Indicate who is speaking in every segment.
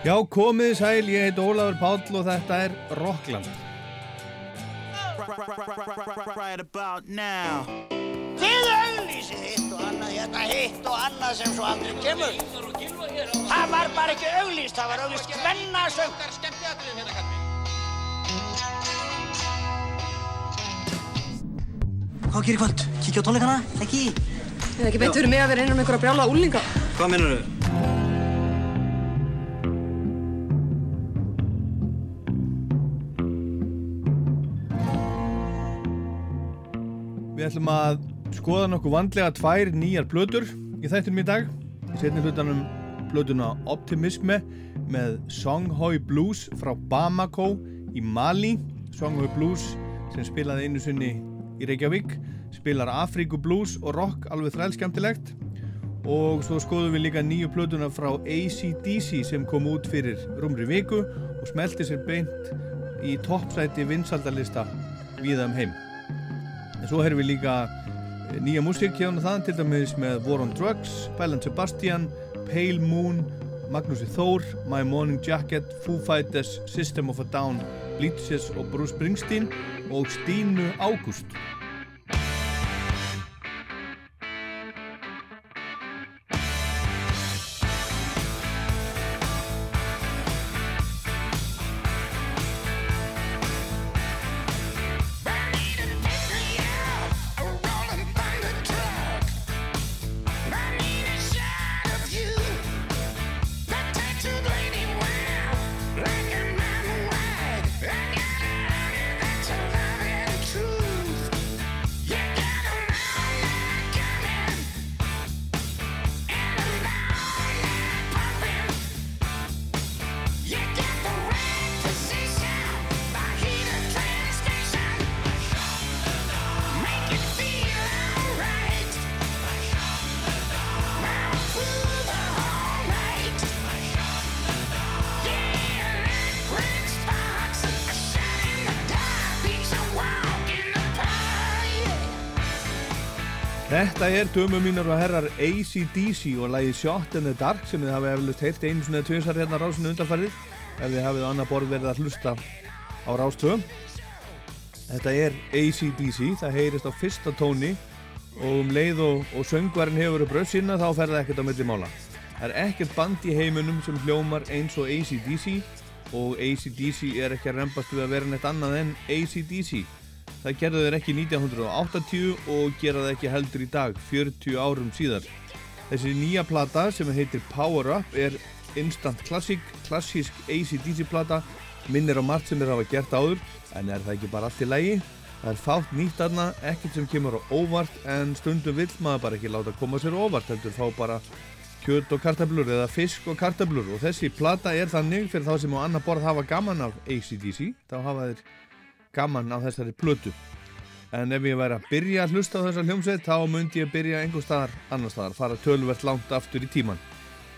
Speaker 1: Já, komið sæl, ég heit Ólafur Páll og þetta er Rockland.
Speaker 2: Right about now
Speaker 3: Þið auglýsið hitt og annað hérna, hitt og annað sem svo aldrei kemur. Það var bara ekki auglýst, það var auglýst hvennasöng.
Speaker 4: Hvað gerir kvöld? Kíkja á tónleikana? Ekki?
Speaker 5: Það er ekki beint fyrir mig að vera inn um einhverja brjála úlinga.
Speaker 4: Hvað mennur þau?
Speaker 1: Ætlum að skoða nokkuð vandlega tvær nýjar plötur í þættinum í dag. Setni hlutanum plötuna Optimisme með Songhoi Blues frá Bamako í Mali. Songhoi Blues sem spilaði einu sunni í Reykjavík, spilar Afriku Blues og rock alveg þrælskemtilegt. Og svo skoðum við líka nýju plötuna frá ACDC sem kom út fyrir rúmri viku og smelti sér beint í toppsæti vinsaldalista viða um heim. En svo heyrðum við líka eh, nýja músík hérna það, til dæmis með War on Drugs, Bælan Sebastian, Pale Moon, Magnúsi Þór, My Morning Jacket, Foo Fighters, System of a Down, Bleachers og Bruce Springsteen og Stínu Ágúst. Þetta er dömum mínar og herrar ACDC og lagi Shot in the Dark sem þið hafið eflust heilt einu svona tviðsar hérna rásinu undanfærið ef þið hafið á annað borð verið að hlusta á rástöðu. Þetta er ACDC, það heyrist á fyrsta tóni og um leið og, og söngvarinn hefur upp rössina þá fer það ekkert á milli mála. Það er ekkert band í heiminum sem hljómar eins og ACDC og ACDC er ekki að reymbast við að vera neitt annað en ACDC. Það gerðu þeir ekki 1980 og gera það ekki heldur í dag, 40 árum síðar. Þessi nýja plata sem heitir Power Up er instant classic, klassísk ACDC plata, minnir á margt sem þeir hafa gert áður, en er það ekki bara allt í lægi? Það er fátt nýtt aðna, ekkert sem kemur á óvart, en stundum vill maður bara ekki láta koma sér óvart, heldur fá bara kjöt og kartablur eða fisk og kartablur og þessi plata er þannig fyrir þá sem á annar borð hafa gaman af ACDC, þá hafa þeir gaman á þessari plötu. En ef ég væri að byrja að hlusta á þessa hljómsveit þá myndi ég byrja einhver staðar annar staðar, fara tölvert langt aftur í tíman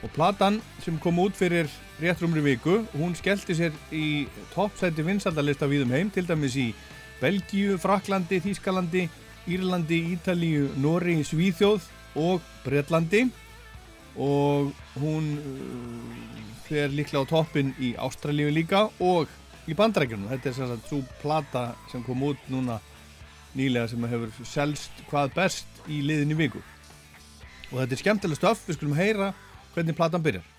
Speaker 1: og platan sem kom út fyrir réttrumri viku hún skellti sér í toppsæti vinsaldalista víðum heim, til dæmis í Belgíu, Fraklandi, Þískalandi Írlandi, Ítalíu, Nóri, Svíþjóð og Breitlandi og hún uh, fer líklega á toppin í Ástralíu líka og í bandrækjunum. Þetta er sagt svo plata sem kom út núna nýlega sem hefur selst hvað best í liðinni viku. Og þetta er skemmtileg stöf, við skulum heyra hvernig platan byrjar.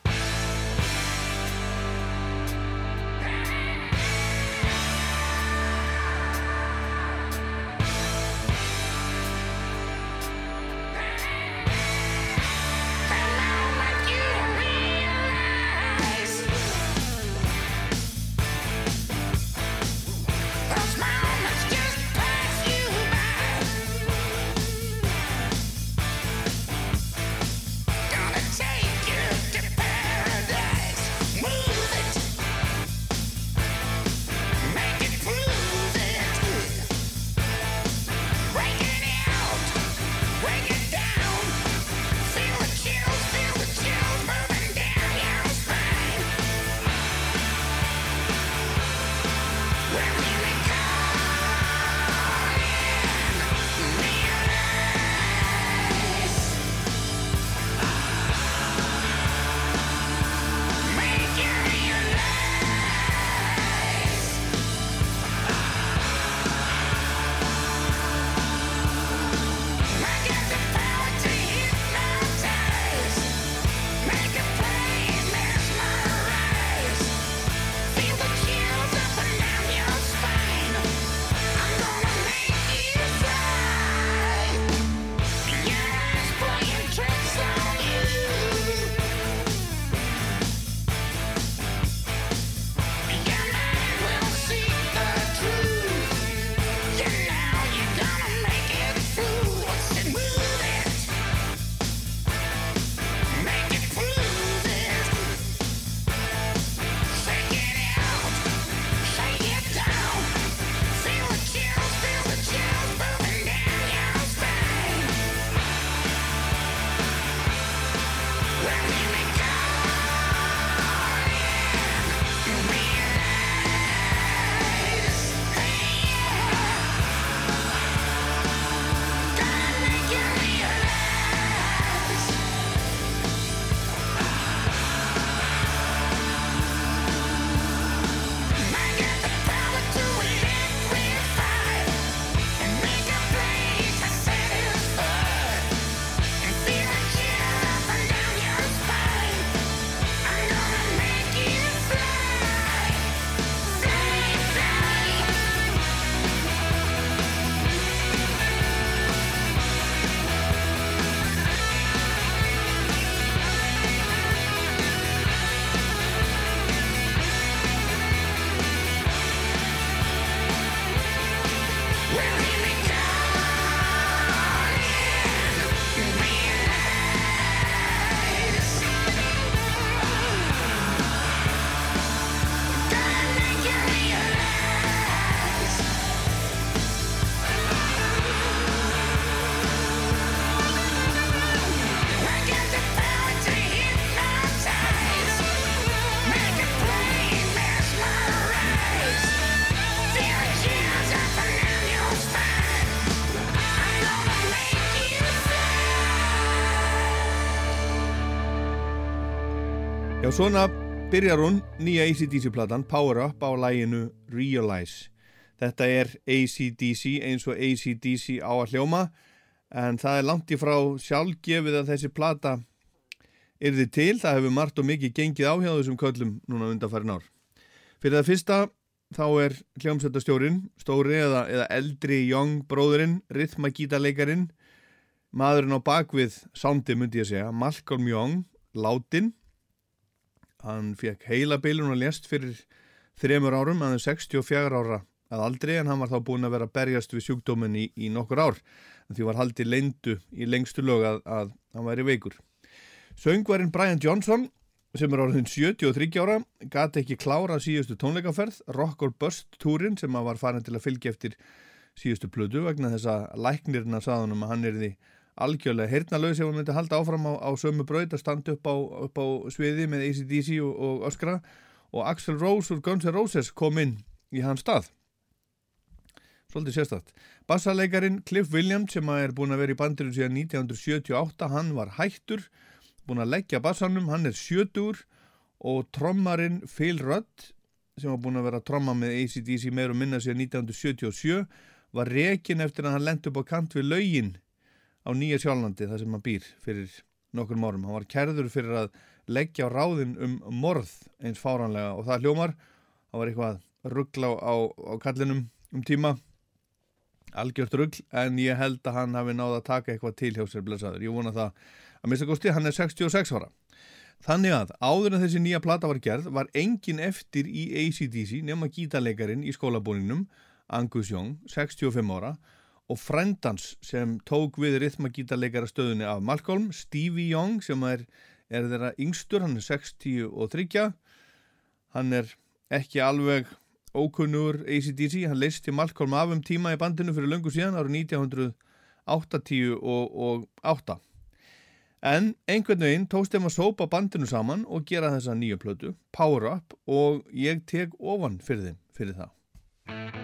Speaker 1: Já, svona byrjar hún nýja ACDC-platan Power Up á læginu Realize. Þetta er ACDC eins og ACDC á að hljóma en það er langt í frá sjálfgefið að þessi plata yrði til. Það hefur margt og mikið gengið á hjá þessum köllum núna undanfærin ár. Fyrir það fyrsta þá er hljómsveitastjórin, stóri eða, eða eldri young bróðurinn, rithmagítaleikarin, maðurinn á bakvið sándi myndi ég segja, Malcolm Young, látin. Hann fekk heila bilun og lést fyrir þremur árum, aðeins 64 ára að aldrei en hann var þá búin að vera berjast við sjúkdóminn í, í nokkur ár. Því var haldið leindu í lengstu lög að, að hann væri veikur. Söngvarinn Brian Johnson sem er orðin 73 ára gati ekki klára síðustu tónleikaferð Rock or Bust túrin sem var farin til að fylgja eftir síðustu plödu vegna þess að læknirna saðunum að hann er því algjörlega heyrnalög sem hann myndi halda áfram á, á sömu braut að standa upp á, upp á sviði með ACDC og, og öskra. Og Axel Rose úr Guns N' Roses kom inn í hans stað. Svolítið sérstætt Bassalegarin Cliff Williams sem er búin að vera í bandiru síðan 1978 hann var hættur búin að leggja bassanum, hann er sjötur og trommarinn Phil Rudd sem var búin að vera að tromma með ACDC meir og minna síðan 1977 var rekin eftir að hann lendi upp á kant við laugin á Nýja Sjálflandi þar sem hann býr fyrir nokkur mórum. Hann var kerður fyrir að leggja á ráðin um morð eins fáranlega og það hljómar hann var eitthvað ruggla á, á kallinum um tíma algjört ruggl en ég held að hann hafi náða að taka eitthvað til hjá sér blessaður. Ég vona það að mista kosti, hann er 66 ára. Þannig að áður en þessi nýja plata var gerð var engin eftir í ACDC nema gítarleikarin í skólabúningnum Angus Young, 65 ára og frendans sem tók við rithmagítarleikara stöðunni af Malcolm, Stevie Young sem er, er þeirra yngstur, hann er 63 hann er ekki alveg ókunnur ACDC, hann leisti Malcolm af um tíma í bandinu fyrir löngu síðan árið 1980 og, og 8 En einhvern veginn tókst þeim að sópa bandinu saman og gera þessa nýju plötu, Power Up, og ég tek ofan fyrir þeim fyrir það.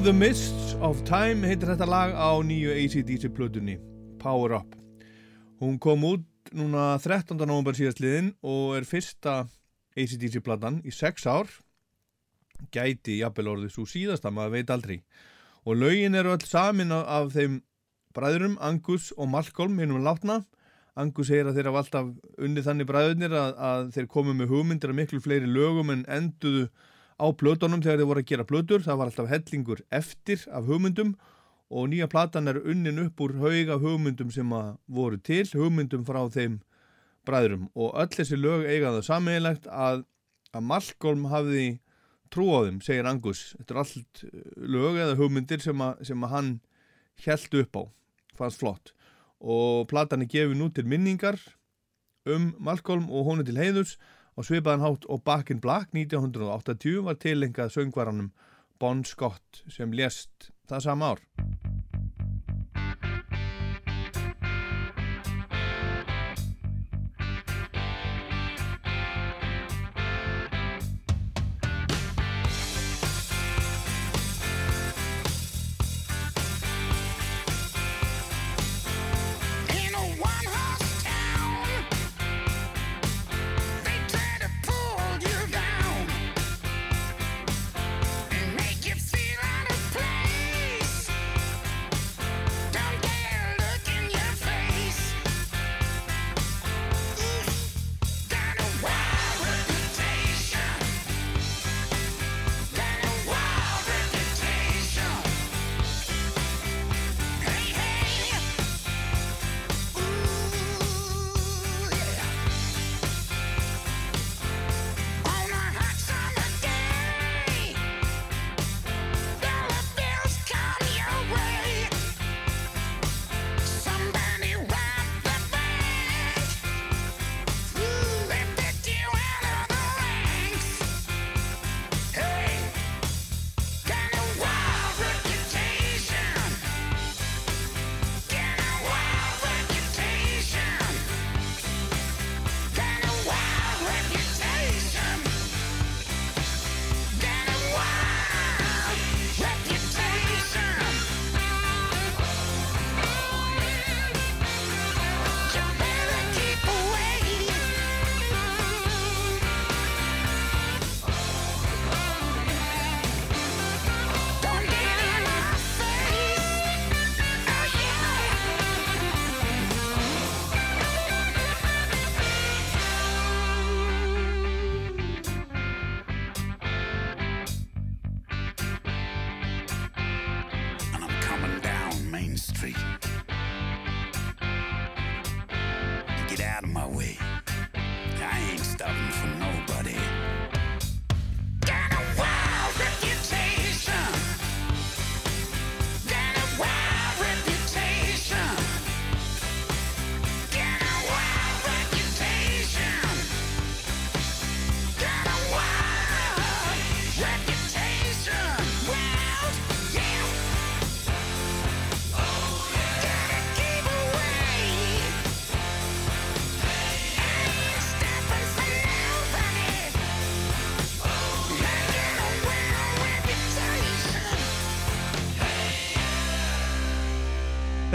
Speaker 1: Through the Mists of Time heitir þetta lag á nýju ACDC plötunni Power Up. Hún kom út núna 13. november síðastliðin og er fyrsta ACDC platan í 6 ár. Gæti jafnvel orðið svo síðasta maður veit aldrei. Og lögin eru öll samin af, af þeim bræðurum Angus og Malcolm hinnum látna. Angus segir að þeir hafa alltaf unnið þannig bræðunir að, að þeir komu með hugmyndir af miklu fleiri lögum en enduðu á plötunum þegar þeir voru að gera plötur. Það var alltaf hellingur eftir af hugmyndum og nýja platan er unnin upp úr hauga hugmyndum sem voru til, hugmyndum frá þeim bræðurum og öll þessi lög eiga það sammeilegt að, að Malcolm hafði trú á þeim, segir Angus. Þetta er allt lög eða hugmyndir sem, að, sem að hann held upp á, fannst flott og platan er gefið nú til minningar um Malcolm og honu til heiðus á svipaðan hátt og Back in Black 1980 var tilengað söngvaranum Bon Scott sem lést það sama ár.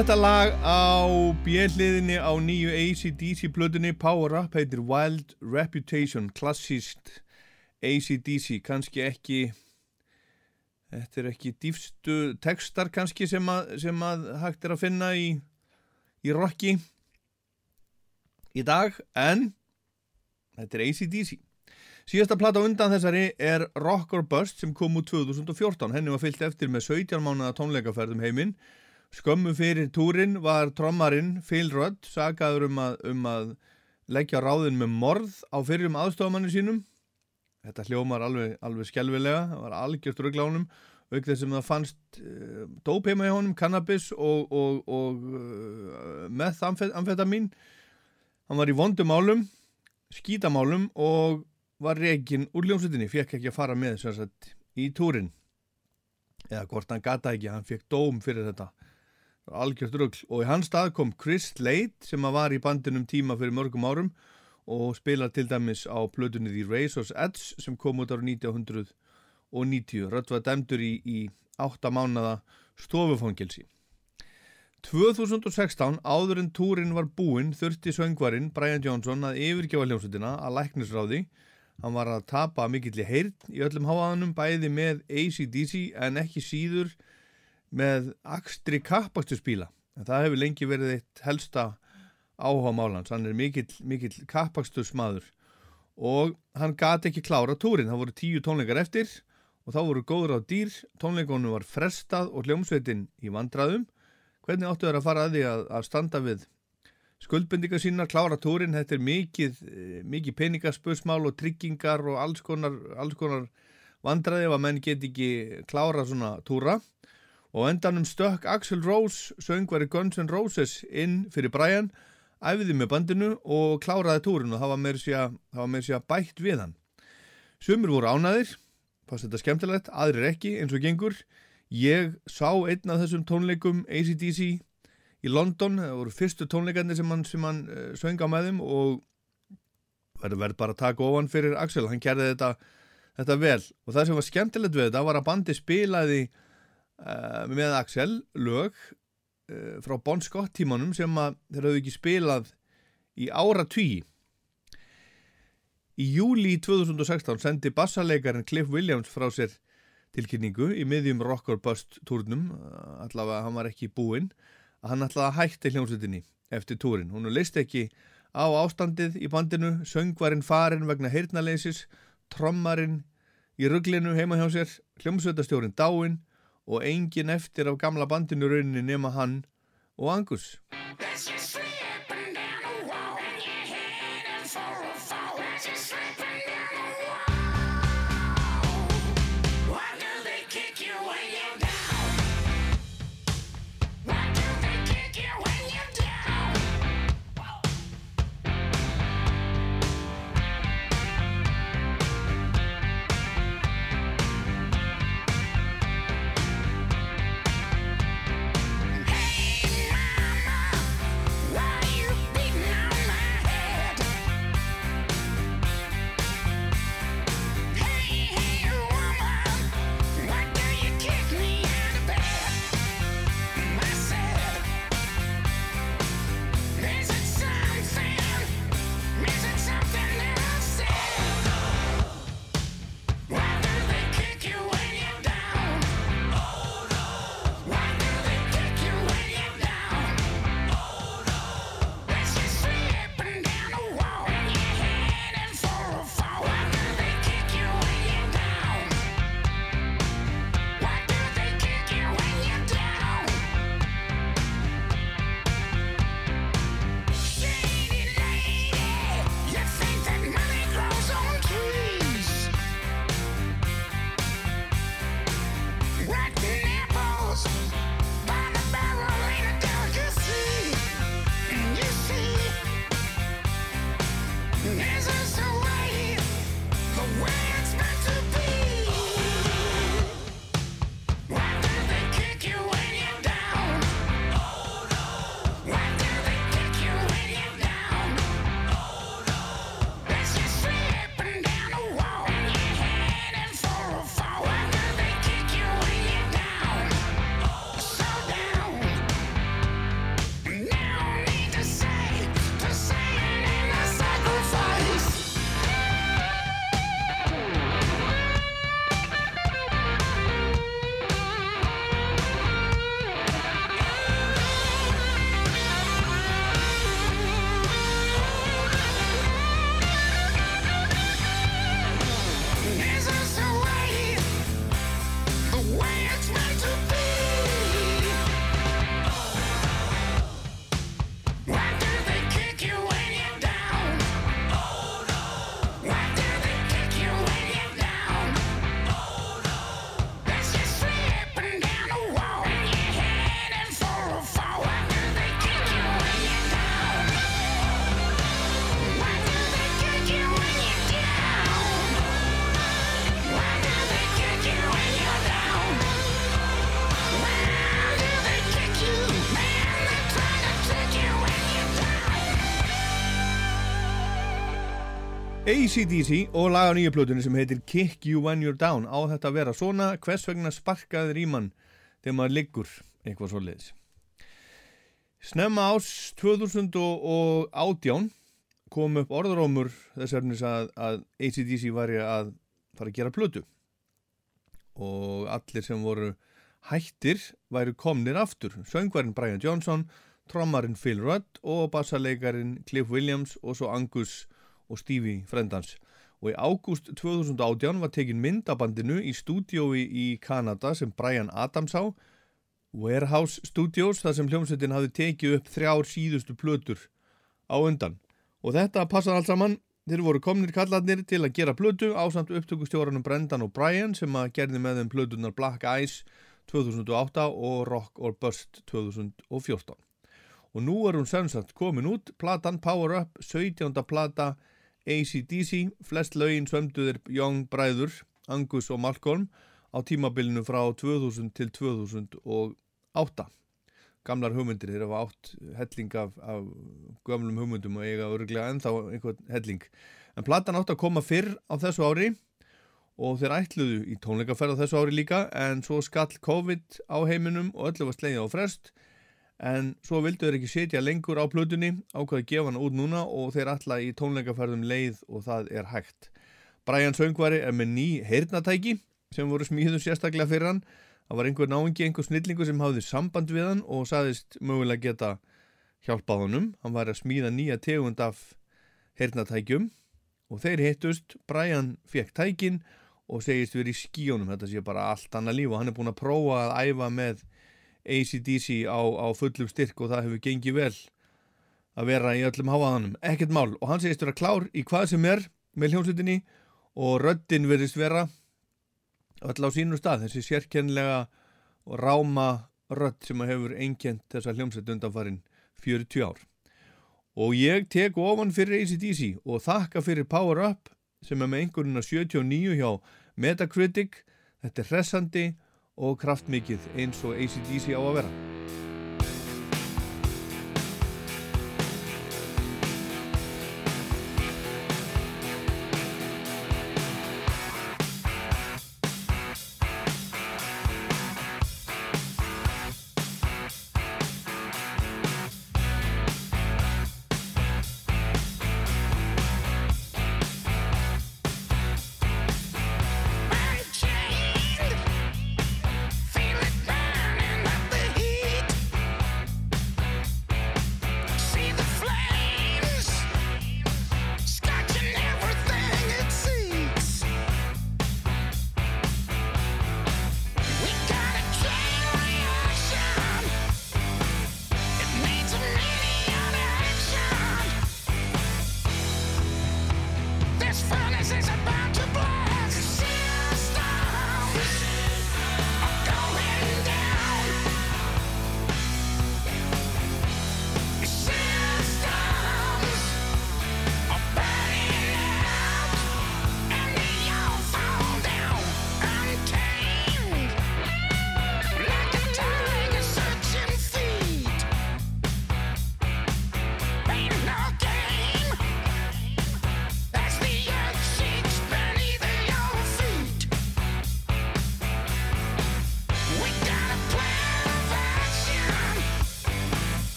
Speaker 1: Þetta lag á bjelliðinni á nýju ACDC plötunni Power Up heitir Wild Reputation, klassíst ACDC, kannski ekki þetta er ekki dýfstu textar kannski sem að, sem að hægt er að finna í, í rocki í dag, en þetta er ACDC Síðasta plata á undan þessari er Rock or Bust sem kom út 2014 henni var fyllt eftir með 17 mánuða tónleikaferðum heiminn Skömmu fyrir túrin var trommarinn Phil Rudd sagaður um að, um að leggja ráðin með morð á fyrrum aðstofamanni sínum. Þetta hljómar alveg, alveg skelvilega, það var algjört rugglánum, auk þess að það fannst uh, dóp heima í honum, cannabis og, og, og uh, methamfetamin. Hann var í vondum álum, skítamálum og var reygin úr ljómsutinni, fekk ekki að fara með sem sagt, í túrin. Eða hvort hann gata ekki, hann fekk dóm fyrir þetta algjört rugl og í hans stað kom Chris Slade sem var í bandinum tíma fyrir mörgum árum og spila til dæmis á plötunni The Razor's Edge sem kom út ára 1990 Rött var dæmdur í, í átta mánada stofufangilsi. 2016, áður en túrin var búinn, þurfti söngvarinn Brian Johnson að yfirgefa hljómsveitina að læknisráði. Hann var að tapa mikill í heyrn í öllum háaðanum, bæði með ACDC en ekki síður með spíla. En það hefur lengi verið eitt helsta áhuga málans. Hann er mikill, mikill kappastu smaður og hann gati ekki klára túrin. Það voru tíu tónleikar eftir og þá voru góður á dýr. Tónleikonum var frestað og hljómsveitin í vandraðum. Hvernig áttu þeir að fara að því að, að standa við skuldbendingar sínar, klára túrin, þetta er mikið, eh, mikið peningaspursmál og tryggingar og alls konar, alls konar vandraði ef að menn get ekki klára svona túra og á endanum stökk Axl Rose, söngvari Guns N' Roses inn fyrir Brian, æfiði með bandinu og kláraði túrin og það var meira sér, bætt við hann. Sumir voru ánaðir, fannst þetta skemmtilegt, aðrir ekki eins og gengur. Ég sá einn af þessum tónleikum ACDC í London, það voru fyrstu tónleikarnir sem hann, hann uh, söng á með þeim og verður verð bara að taka ofan fyrir Axel, hann gerði þetta, þetta vel og það sem var skemmtilegt við þetta var að bandi spilaði með Axel lög uh, frá Bon Scott tímanum sem þeir hafðu ekki spilað í ára tví Í júli 2016 sendi bassalegarinn Cliff Williams frá sér tilkynningu í miðjum Rock or Bust túrnum, allavega hann var ekki búinn, að hann að hætti hljómsveitinni eftir túrin. Hún leist ekki á ástandið í bandinu, söngvarinn farinn vegna heyrnaleysis, trommarinn í rugglinu heima hjá sér, hljómsveitastjórin dáinn og engin eftir af gamla bandinu rauninni nema hann og Angus. ACDC og lag á nýju plötunni sem heitir Kick You When You're Down. Á þetta að vera svona hvers vegna sparkaður í mann þegar maður liggur eitthvað svo leiðis Snemma ás 2018 kom upp orðrómur þess efnis að, að ACDC var að fara að gera plötu. Og allir sem voru hættir væri komnir aftur. Söngvarinn Brian Johnson trommarinn Phil Rudd og bassaleikarin Cliff Williams og svo Angus og Stevie Frendans og í ágúst 2018 var tekin myndabandinu í stúdiói í Kanada sem Brian Adams á Warehouse Studios þar sem hljómsveitin hafi tekið upp þrjár síðustu plötur á undan. Og þetta passar allt saman. Þeir voru komnir kallarnir til að gera plötu á samt upptökustjóranum Brendan og Brian sem að gerði með þeim plötunar Black Eyes 2008 og Rock or Bust 2014 og nú er hún semsagt komin út. Platan Power Up, 17. plata ACDC, flest lögin svömduðir Young bræður, Angus og Malcolm á tímabilinu frá 2000 til 2008. Gamlar hugmyndir, þeir hafa átt helling af, af gömlum hugmyndum og eiga örglega ennþá einhvern helling. En platan átt að koma fyrr á þessu ári og þeir ætluðu í tónleikaferð á þessu ári líka en svo skall COVID á heiminum og öllu var slegið á frest en svo vildu þeir ekki setja lengur á plötunni ákvaði að gefa hana út núna og þeir alla í tónleikaferðum leið og það er hægt. Brian Söngvari er með ný heyrnatæki sem voru smíðu sérstaklega fyrir hann. Það var einhver náingi, einhver snillingu sem hafði samband við hann og saðist mögulega geta hjálpað honum. Hann var að smíða nýja tegund af heyrnatækjum og þeir hittust, Brian fekk tækin og segist verið í skíunum, þetta sé bara allt annað líf og hann er búin að prófa að æfa með ACDC á, á fullum styrk og það hefur gengið vel að vera í öllum háaðanum, ekkert mál. Og hann segist vera klár í hvað sem er með hljómsveitinni og röddinn verðist vera öll á sínum stað, þessi sérkennlega og ráma rödd sem hefur einkjent þessa hljómsveit undanfarin 40 ár. Og ég tek ofan fyrir ACDC og þakka fyrir Power Up sem er með einhverjuna 79 hjá Metacritic. Þetta er hressandi og kraftmikið eins og ACDC á að vera.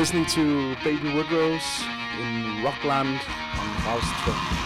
Speaker 6: Listening to Baby Woodrose in Rockland on House 12.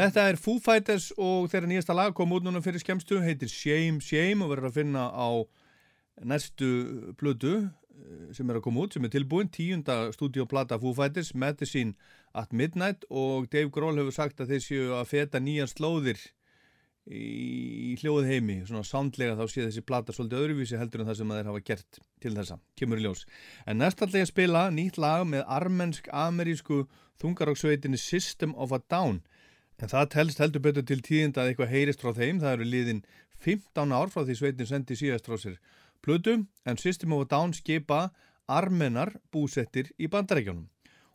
Speaker 1: Þetta er Foo Fighters og þeirra nýjasta lag kom út núna fyrir skemmstu, heitir Shame Shame og verður að finna á næstu blödu eh, sem er að koma út, sem er tilbúin, tíunda stúdíoplata Foo Fighters, Medicine at Midnight og Dave Grohl hefur sagt að þeir séu að feta nýjan slóðir í hljóð heimi, svona sándlega þá sé þessi plata svolítið öðruvísi heldur en það sem þeir hafa gert til þessa, kemur í ljós. En næstallega spila nýtt lag með armensk-amerísku þungaróksveitinni System of a Down En það telst heldur betur til tíðinda að eitthvað heyrist frá þeim. Það eru liðin 15 ár frá því sveitin sendi síðast frá sér plötu en System of a Down skipa armenar búsettir í bandarækjunum.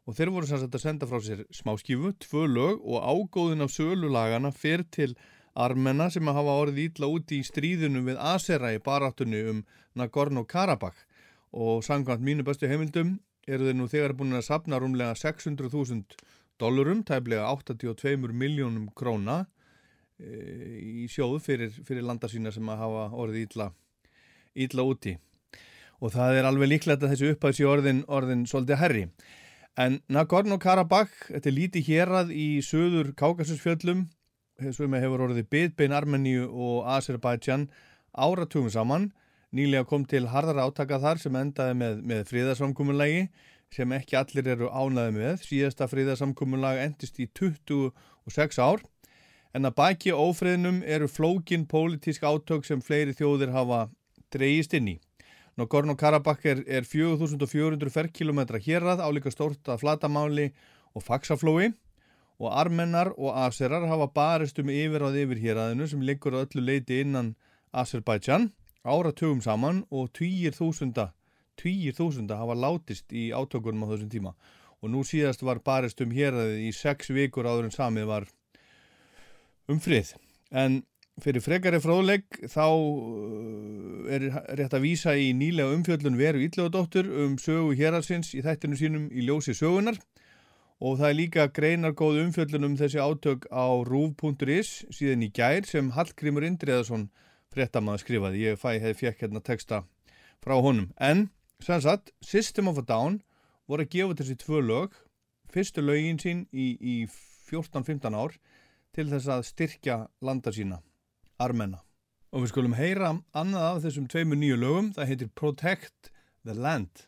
Speaker 1: Og þeir voru sannsagt að senda frá sér smáskífu, tvö lög og ágóðin af sölulagana fer til armena sem að hafa orðið ítla úti í stríðunum við Asera í baráttunni um Nagorno-Karabakh. Og sangkvæmt mínu bestu heimildum eru þeir nú þegar búin að sapna rúmlega 600.000 dollurum, tæplega 82 miljónum króna e, í sjóðu fyrir, fyrir landa sína sem að hafa orðið ítla, ítla úti. Og það er alveg líklegt að þessi upphæðs í orðin, orðin svolítið herri. En Nagorno-Karabakh, þetta er lítið hérað í söður Kákasusfjöllum, sem hefur orðið bitbein Armeníu og Azerbaijan áratugum saman. Nýlega kom til harðara átaka þar sem endaði með, með fríðarsamkumulagi sem ekki allir eru ánaði með. Síðasta fríðarsamkumulag endist í 26 ár. En að baki ófriðnum eru flókin pólitísk átök sem fleiri þjóðir hafa dreyist inn í. Nagorno-Karabakh er, er 4400 ferkilometra hérað, álíka stórt að flatamáli og faksaflói og armennar og aserar hafa barist um yfirráð yfir héræðinu sem liggur öllu leiti innan Azerbaijan áratugum saman og týjir þúsunda, týjir þúsunda hafa látist í átökunum á þessum tíma og nú síðast var barist um héræðið í sex vikur áður en samið var um frið. En fyrir frekari fróðlegg þá uh, er rétt að vísa í nýlega umfjöllun veru Ítlaugardóttur um sögu héræðsins í þættinu sínum í ljósi sögunar og það er líka greinargóð umfjöllun um þessi átök á rúf.is síðan í gær sem Hallgrímur Indriðarsson fréttamaður skrifaði. Ég fæ, hef fjekk hérna texta frá honum. En, sem sagt, System of a Down voru að gefa þessi tvö lög, fyrstu lögin sín í, í 14-15 ár til þess að styrkja landa sína, armenna. Og við skulum heyra annað af þessum tveimur nýju lögum, það heitir Protect the Land.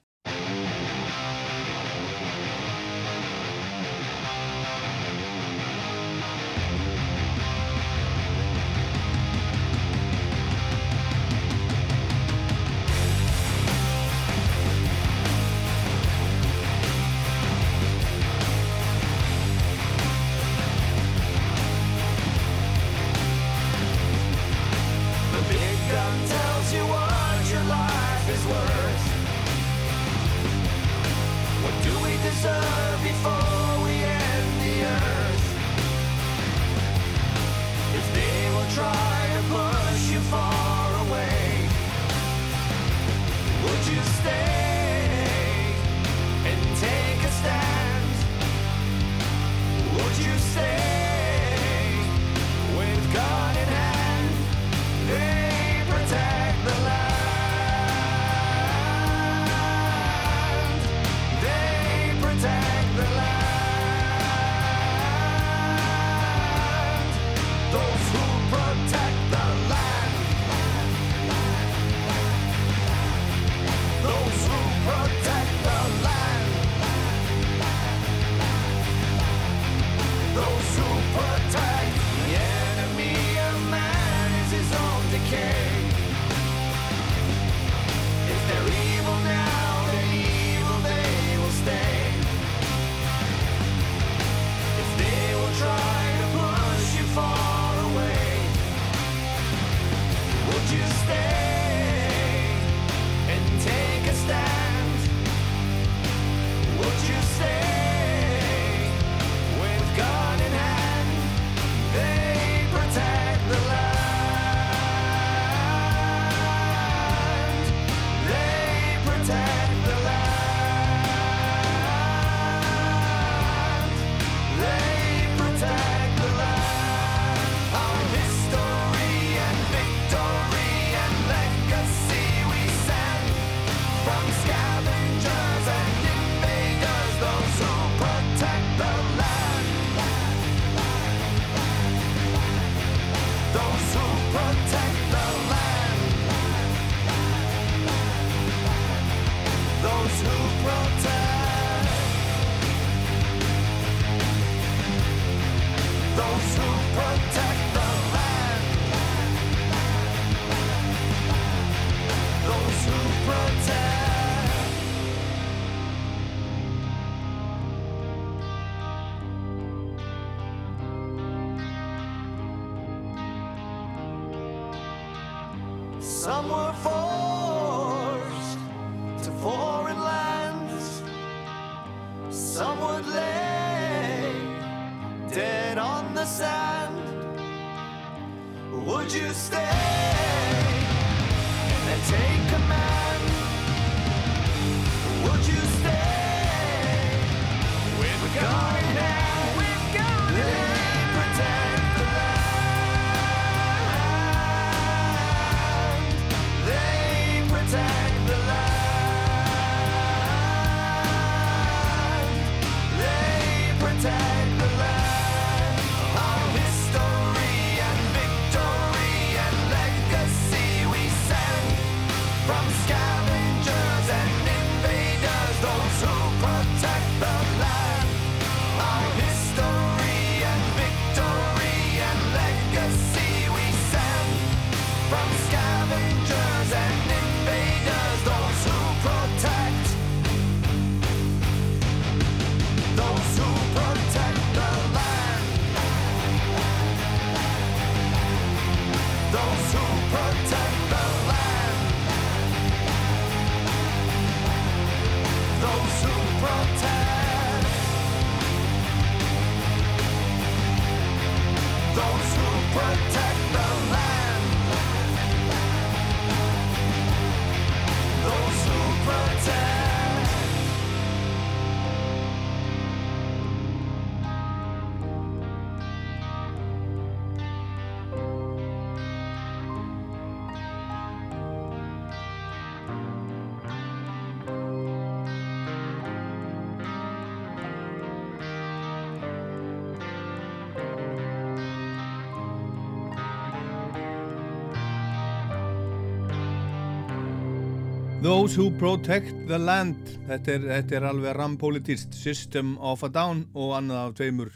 Speaker 7: Those who protect the land.
Speaker 1: Þetta er, þetta er alveg rampolítist System of a Down og annað af tveimur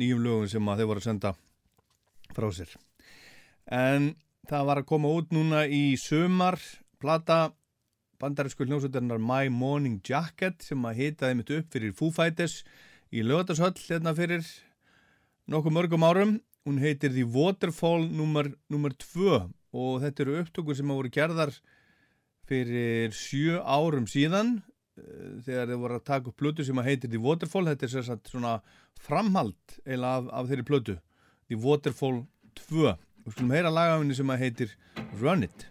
Speaker 1: nýjum lögum sem að þeir voru að senda frá sér. En það var að koma út núna í sumar plata bandarísku hljómsveitarnar My Morning Jacket sem að hitaði mitt upp fyrir Foo Fighters í lögatarshöll hérna fyrir nokkuð mörgum árum. Hún heitir The Waterfall nummer 2 og þetta eru upptökur sem að voru gerðar fyrir sjö árum síðan eh, þegar þeir voru að taka upp plötu sem að heitir The Waterfall. Þetta er sérsagt svona framhald eila af, af þeirri plötu The Waterfall 2 og skulum heyra lagafinni sem að heitir Run It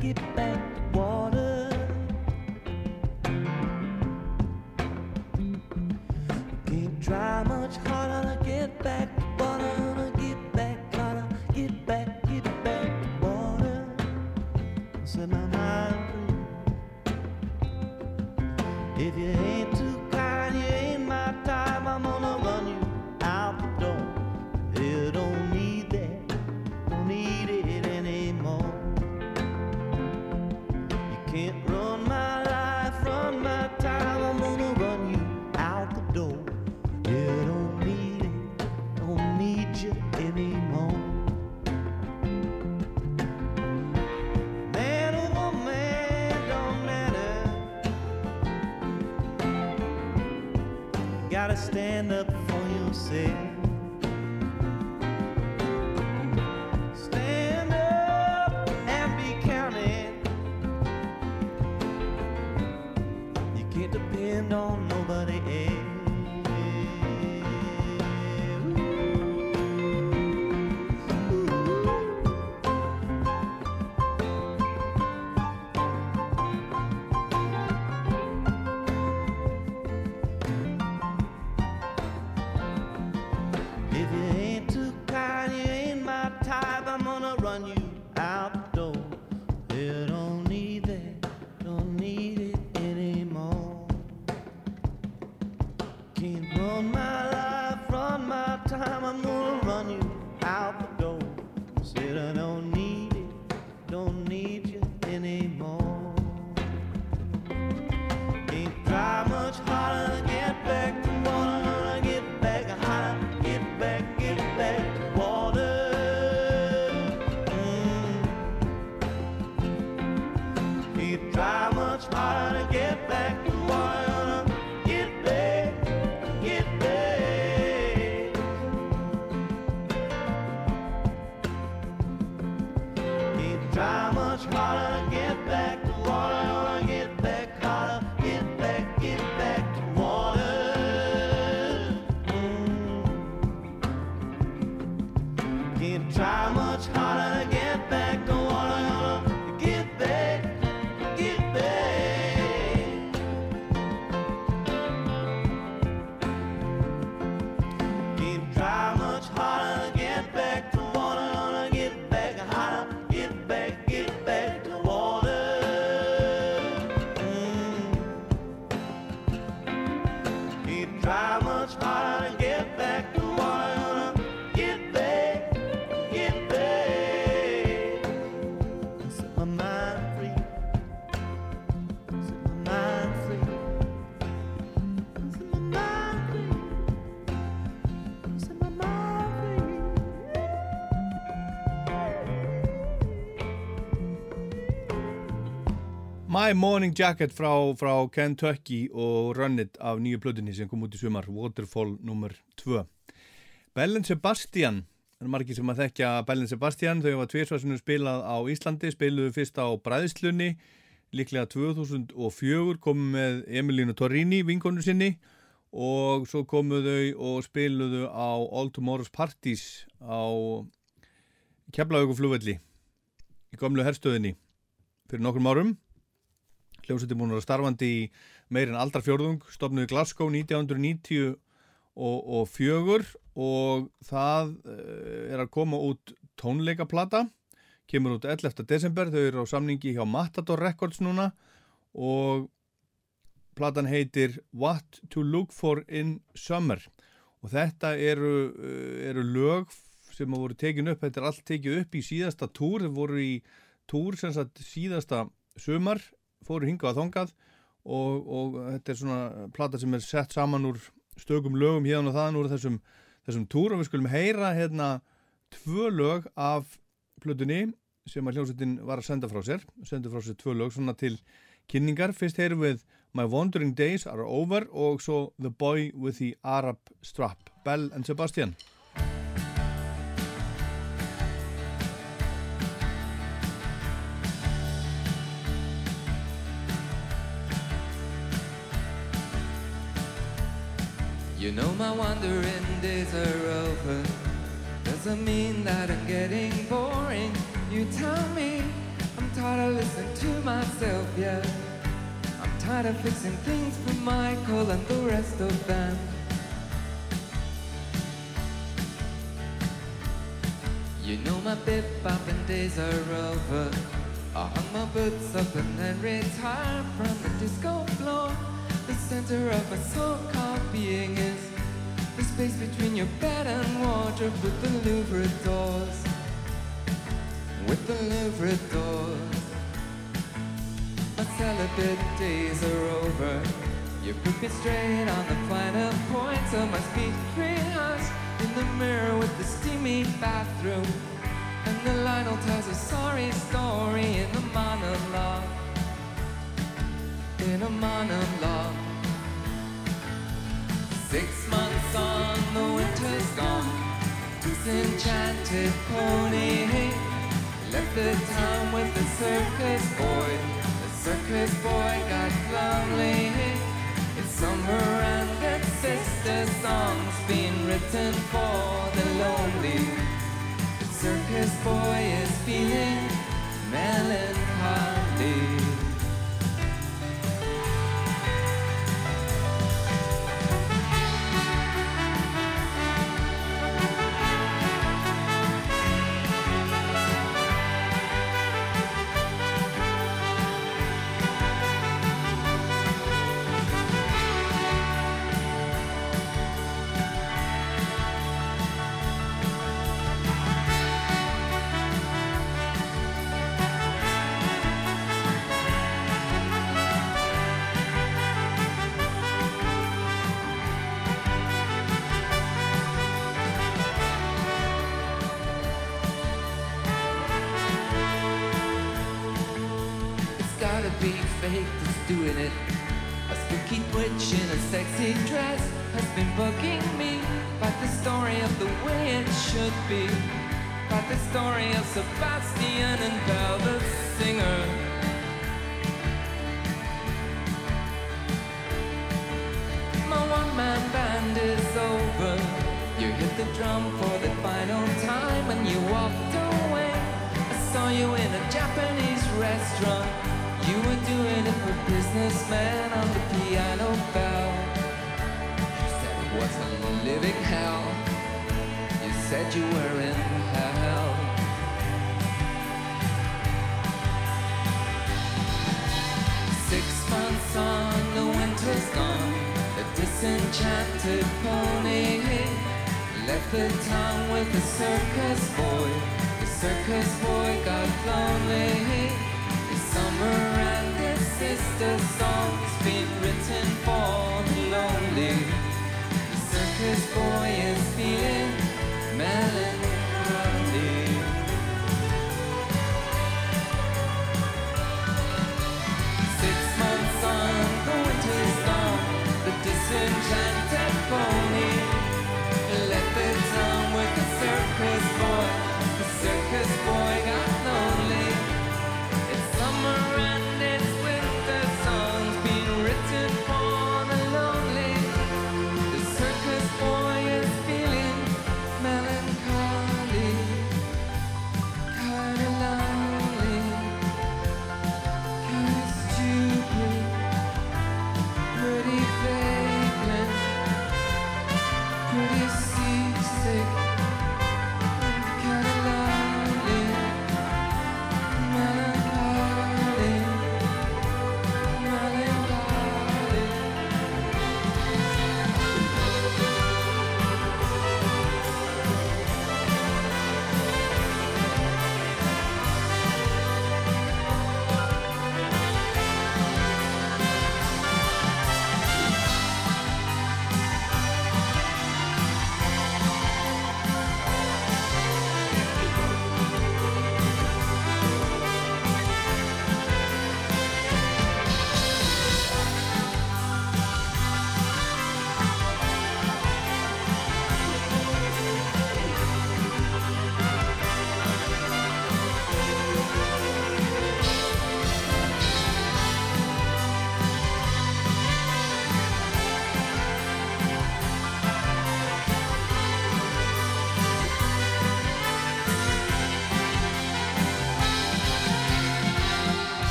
Speaker 8: get back, My
Speaker 1: Morning Jacket frá, frá Kentucky og Run It af nýju plötunni sem kom út í sumar Waterfall nummer 2 Bellen Sebastian það er margir sem að þekkja Bellen Sebastian þau var tvirsvarsunum spilað á Íslandi spiluðu fyrst á Bræðslunni líklega 2004 komu með Emilínu Torrini vinkonu sinni og svo komu þau og spiluðu á All Tomorrow's Parties á Keflavíkuflugvelli í gömlu herstöðinni fyrir nokkrum árum hljómsveitin búin að starfandi í meir en aldarfjörðung, stopnuði Glasgow 1990 og, og og það uh, er að koma út tónleikaplata kemur út 11. desember, þau eru á samningi hjá Matador Records núna og platan heitir What to Look For in Summer og þetta eru, uh, eru lög sem voru tekin upp, þetta er allt tekið upp í síðasta túr, þau voru í túr sem sagt síðasta sumar fóru hingað að þongað og, og þetta er svona plata sem er sett saman úr stökum lögum hérna og þaðan úr þessum, þessum túr og við skulum heyra hérna tvö lög af plötunni sem að hljómsveitin var að senda frá sér senda frá sér tvö lög svona til kynningar. Fyrst heyrum við My Wandering Days Are Over og svo The Boy with the Arab Strap. Bell and Sebastian
Speaker 9: You know my wandering days are over. Doesn't mean that I'm getting boring. You tell me I'm tired of listening to myself, yeah. I'm tired of fixing things for Michael and the rest of them. You know my bip bopping days are over. I hung my boots up and then retired from the disco floor. The center of my so-called being is the space between your bed and wardrobe with the Louvre doors. With the Louvre doors. My celibate days are over. You put me straight on the final points of my speech rehearse in the mirror with the steamy bathroom. And the Lionel tells a sorry story in the monologue. In a monologue. Six months on, the winter's gone. Disenchanted pony left the town with the circus boy. The circus boy got lonely. It's summer and that sister song's been written for the lonely. The circus boy is feeling melancholy.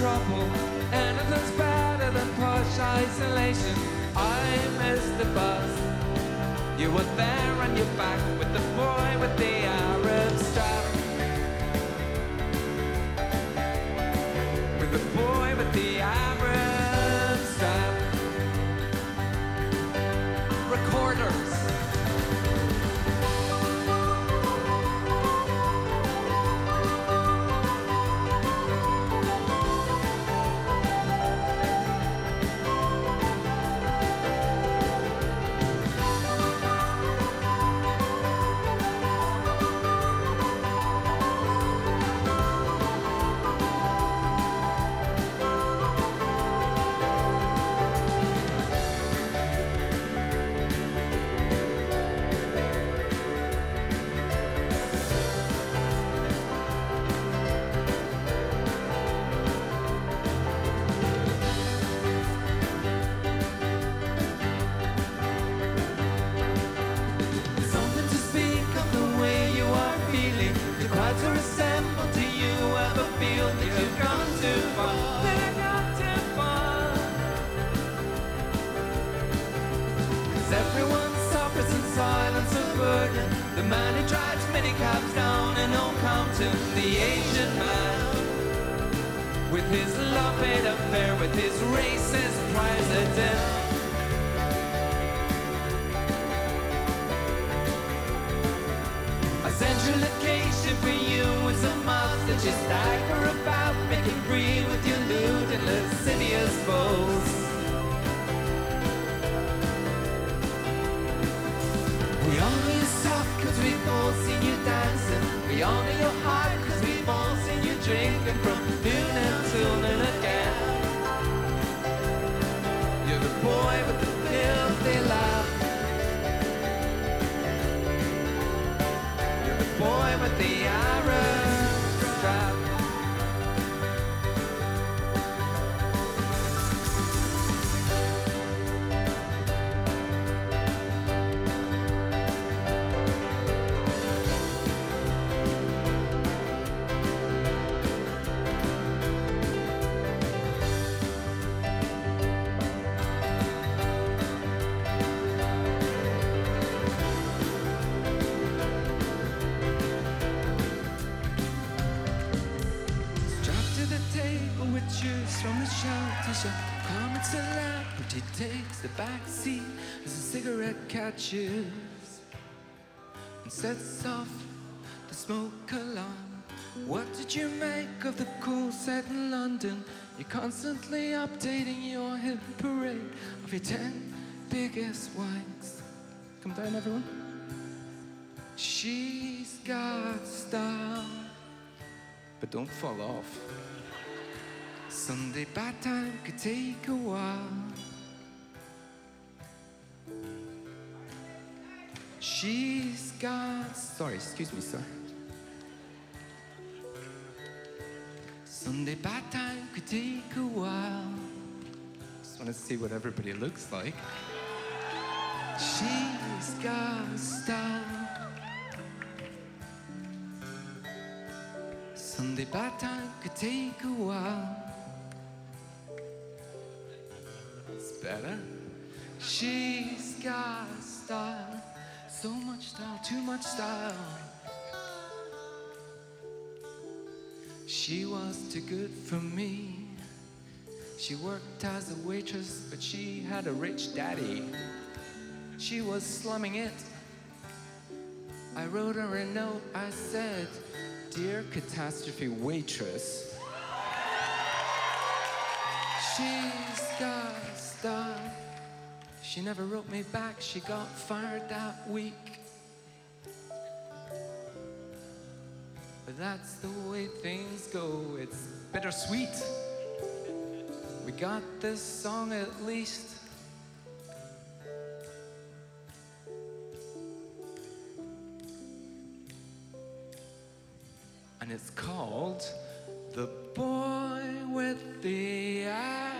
Speaker 9: trouble. Anything's better than partial isolation. I missed the bus. You were there on your back with the boy with the Arab style. Cigarette and sets off the smoke alarm. What did you make of the cool set in London? You're constantly updating your hit parade of your ten biggest wanks. Come down, everyone. She's got style, but don't fall off. Sunday bad time could take a while. She's got. Sorry, excuse me, sir. Sunday bad time could take a while. Just want to see what everybody looks like. She's got style. Sunday bad time could take a while. It's better. She's got style. So much style, too much style. She was too good for me. She worked as a waitress, but she had a rich daddy. She was slumming it. I wrote her a note. I said, Dear catastrophe waitress, style. She never wrote me back. She got fired that week. But that's the way things go. It's bittersweet. We got this song at least. And it's called The Boy with the Arab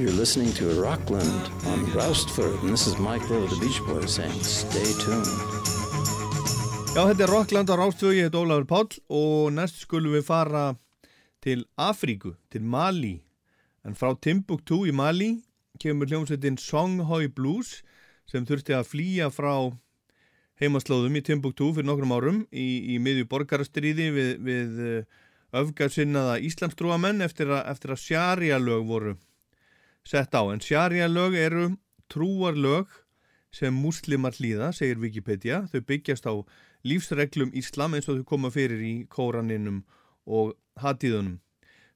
Speaker 10: You're listening to Rockland on Roustford, and this is Mike Rowe, the Beach Boys, saying, stay tuned.
Speaker 1: Já, þetta er Rockland á Rástvögi, ég heit Ólafur Páll og næst skulum við fara til Afríku, til Mali. En frá Timbuktu í Mali kemur hljómsveitin Songhoi Blues sem þurfti að flýja frá heimaslóðum í Timbuktu fyrir nokkrum árum í, í miðju borgarastriði við, við öfgarsinnaða Íslamstrúamenn eftir, að- að sjarjalög voru sett á. En sjarjalög eru trúarlög sem múslimar hlýða, segir Wikipedia. Þau byggjast á lífsreglum Íslam eins og þau koma fyrir í kóraninum og hatíðunum.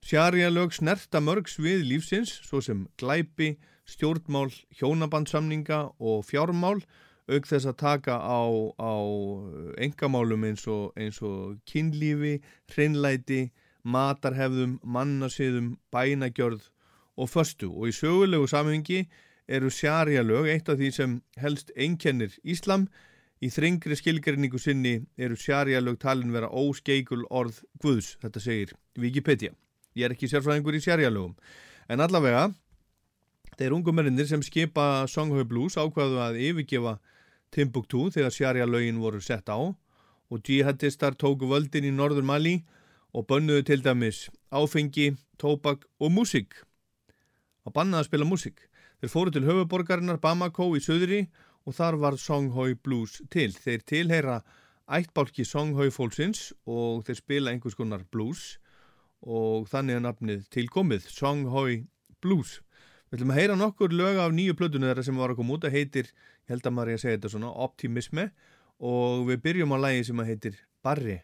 Speaker 1: Sjarjalög snerta mörg svið lífsins, svo sem glæpi, stjórnmál, hjónabandsamninga og fjármál, auk þess að taka á, á engamálum eins og, eins og kynlífi, hreinlæti, matarhefðum, mannasiðum, bænagjörð og föstu. Og í sögulegu samhengi eru sjarjalög eitt af því sem helst einkennir Íslam. Í þrengri skilgreiningu sinni eru sjarjalög talin vera óskeikul orð Guðs, þetta segir Wikipedia. Ég er ekki sérfræðingur í sjarjalögum. En allavega, þeir ungu mennir sem skipa Songhau Blues ákvaðu að yfirgefa Timbuktu þegar sjarjalögin voru sett á og jihadistar tóku völdin í norður Mali og bönnuðu til dæmis áfengi, tóbak og músík. Að banna að spila músík. Þeir fóru til höfuborgarinnar Bamako í söðri og þar var Songhoi Blues til. Þeir tilheyra ættbálki Songhoi fólksins og þeir spila einhvers konar blues og þannig er nafnið tilkomið, Songhoi Blues. Við ætlum að heyra nokkur lög af nýju plötunni þeirra sem var að koma út að heitir, ég held að maður er að segja þetta svona, Optimisme og við byrjum á lægi sem að heitir Barri.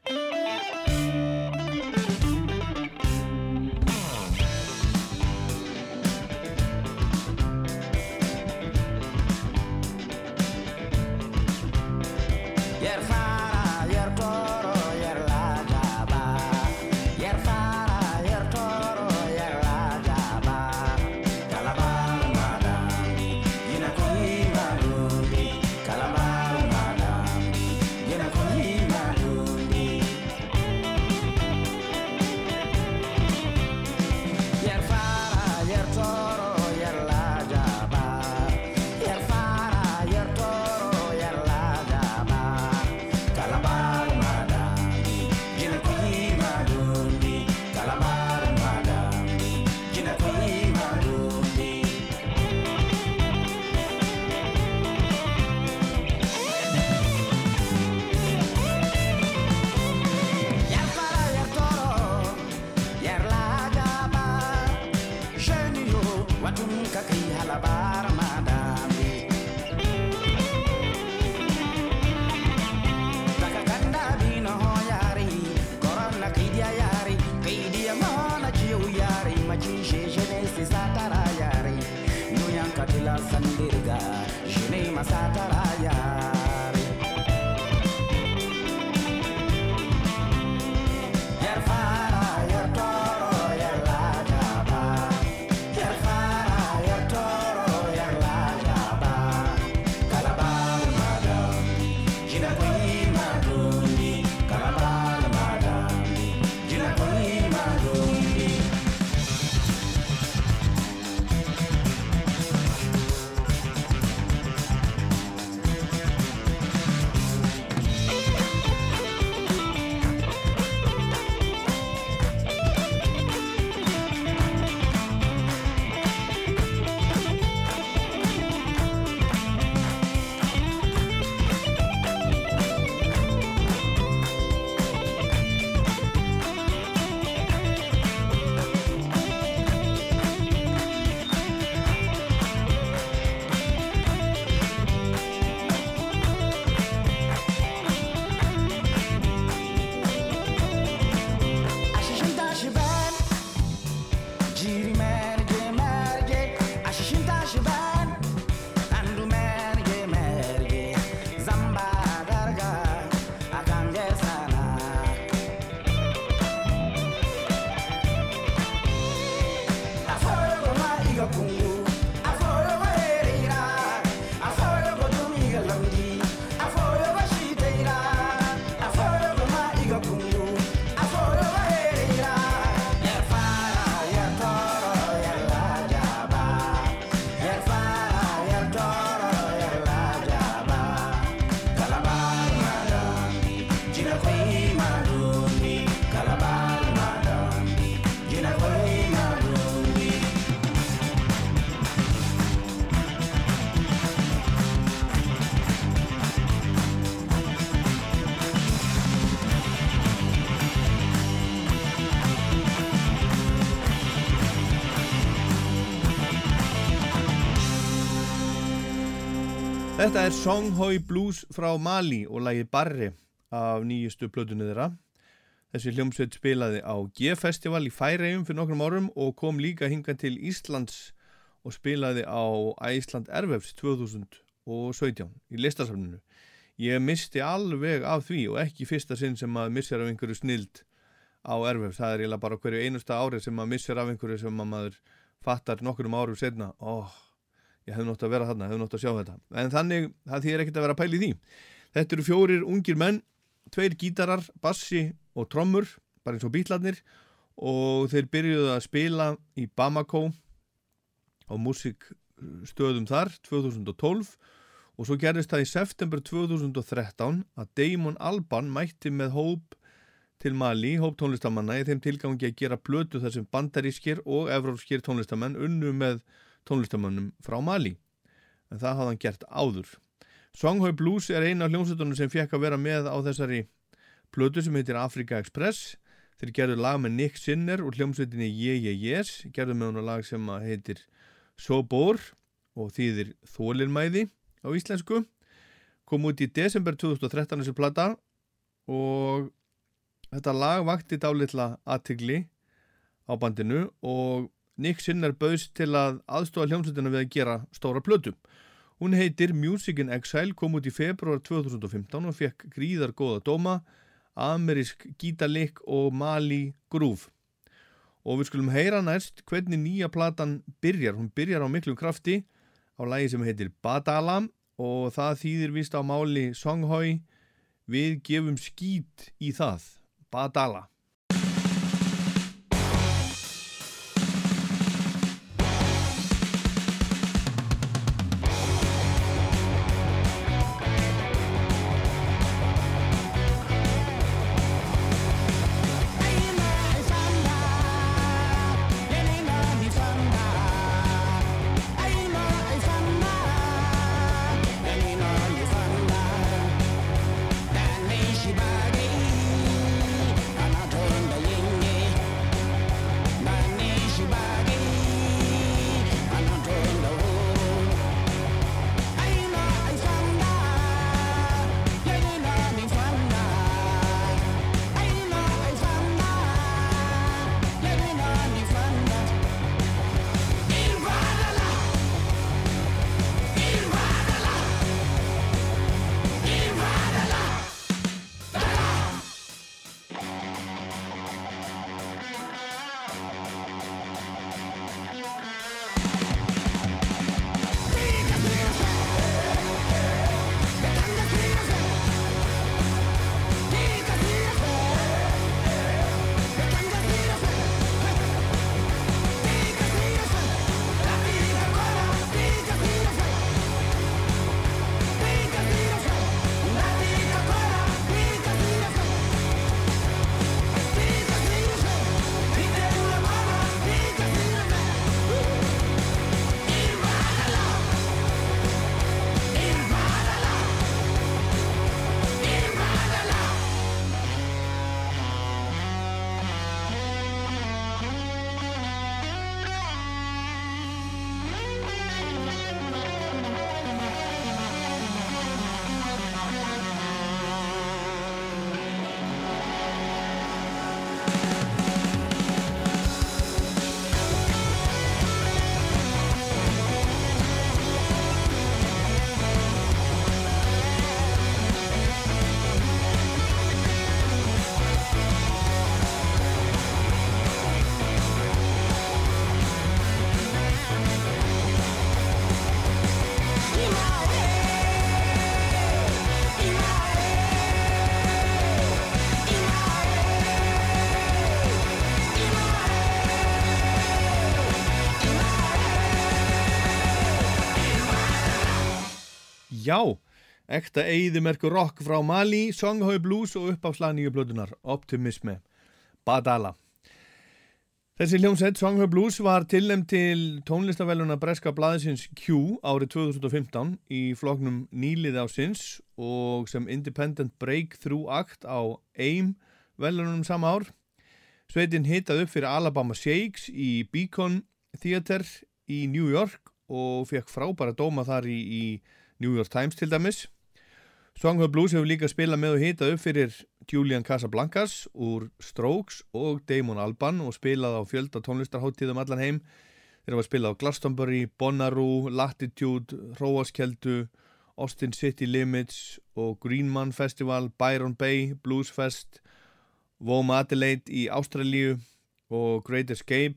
Speaker 1: Þetta er Songhoi Blues frá Mali og lagi Barri af nýjustu plötunni þeirra. Þessi hljómsveit spilaði á G-festival í Færegjum fyrir nokkrum árum og kom líka hinga til Íslands og spilaði á Æsland Ervefs 2017 í listasafninu. Ég misti alveg af því og ekki fyrsta sinn sem maður missir af einhverju snild á Ervefs. Það er bara hverju einusta ári sem maður missir af einhverju sem maður fattar nokkurum árum setna. Óh, ég hef nátt að vera þarna, hef nátt að sjá þetta. En þannig, það þýr ekkert að vera í því. Þetta eru fjórir ungir menn, tveir gítarar, bassi og trommur, bara eins og bítlarnir og þeir byrjuðu að spila í Bamako á músikstöðum þar 2012 og svo gerðist það í september 2013 að Damon Alban mætti með hóp til Mali, hóp tónlistamanna í þeim tilgangi að gera blötu þar sem bandarískir og evrópskir tónlistamenn unnu með tónlistamannum frá Mali en það hafði hann gert áður. Songhoi Blues er eina af hljómsveitunum sem fekk að vera með á þessari plötu sem heitir Africa Express. Þeir gerðu lag með Nick Sinner og hljómsveitinni Yeah Yeah Yes. Gerðu með hún lag sem heitir Sobor og þýðir Þólinmæði á íslensku. Kom út í desember 2013 þessi plata og þetta lag vakti dálitla aðtigli á bandinu og Nick Sinner bauðst til að aðstofa hljómsveitina við að gera stóra plötu Hún heitir Music in Exile, kom út í februar 2015 og fekk gríðar góða dóma, amerisk gítalikk og mali grúf. Og við skulum heyra næst hvernig nýja platan byrjar. Hún byrjar á miklum krafti á lægi sem heitir Badala og það þýðir vist á máli Songhoi Við gefum skít í það. Badala. Já, ekta eigðimerku rock frá Mali, Songhoi Blues og uppáfslag nýju blödunar, Optimisme, Badala. Þessi hljómsett, Songhoi Blues, var tilnæmt til tónlistavelluna Breska Blaðisins Q árið 2015 í floknum nýlið ásins og sem Independent Breakthrough Act á AIM velunum sama ár. Sveitin hitað upp fyrir Alabama Shakes í Beacon Theater í New York og fekk frábæra dóma þar í, í New York Times til dæmis. Song of Blues hefur líka spilað með og hitað upp fyrir Julian Casablancas úr Strokes og Damon Albarn og spilað á fjölda tónlistarháttíðum allan heim. Þeir hafa spilað á Glastonbury, Bonnaroo, Latitude, Hróaskeldu, Austin City Limits og Greenman Festival, Byron Bay, Blues Fest, Vom Adelaide í Ástralíu og Great Escape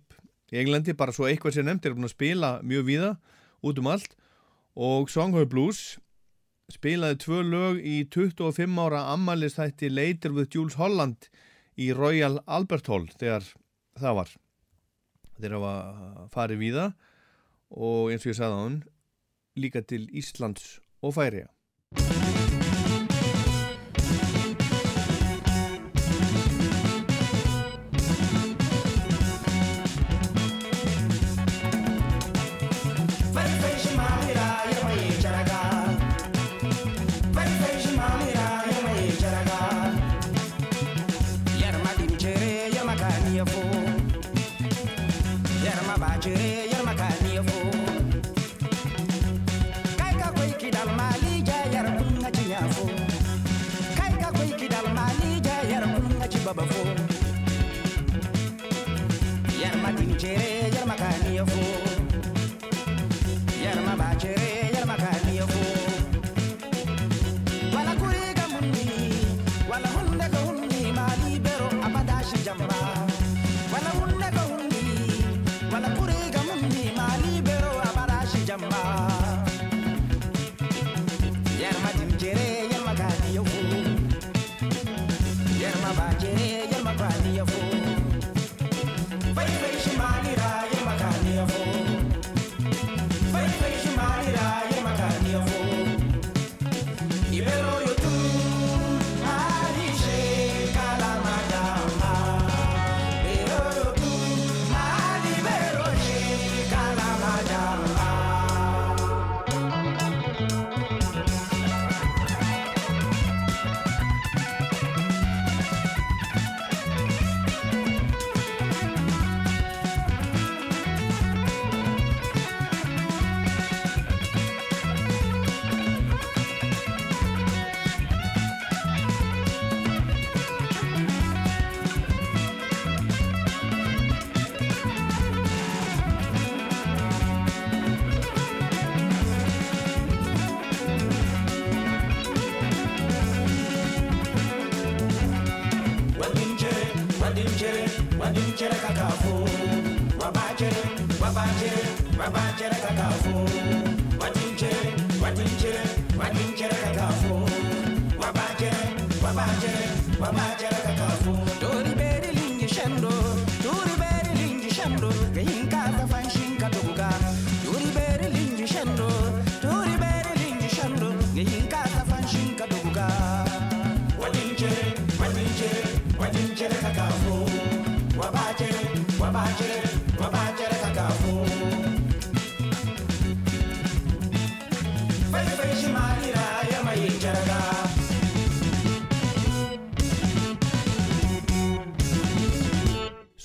Speaker 1: í Englandi, bara svo eitthvað sem nefnt er búin að spila mjög víða út um allt og Songhau Blues spilaði tvö lög í 25 ára ammælistætti Later with Jules Holland í Royal Albert Hall þegar það var. Þeir hafa farið víða og eins og ég sagði á hann líka til Íslands og Færiða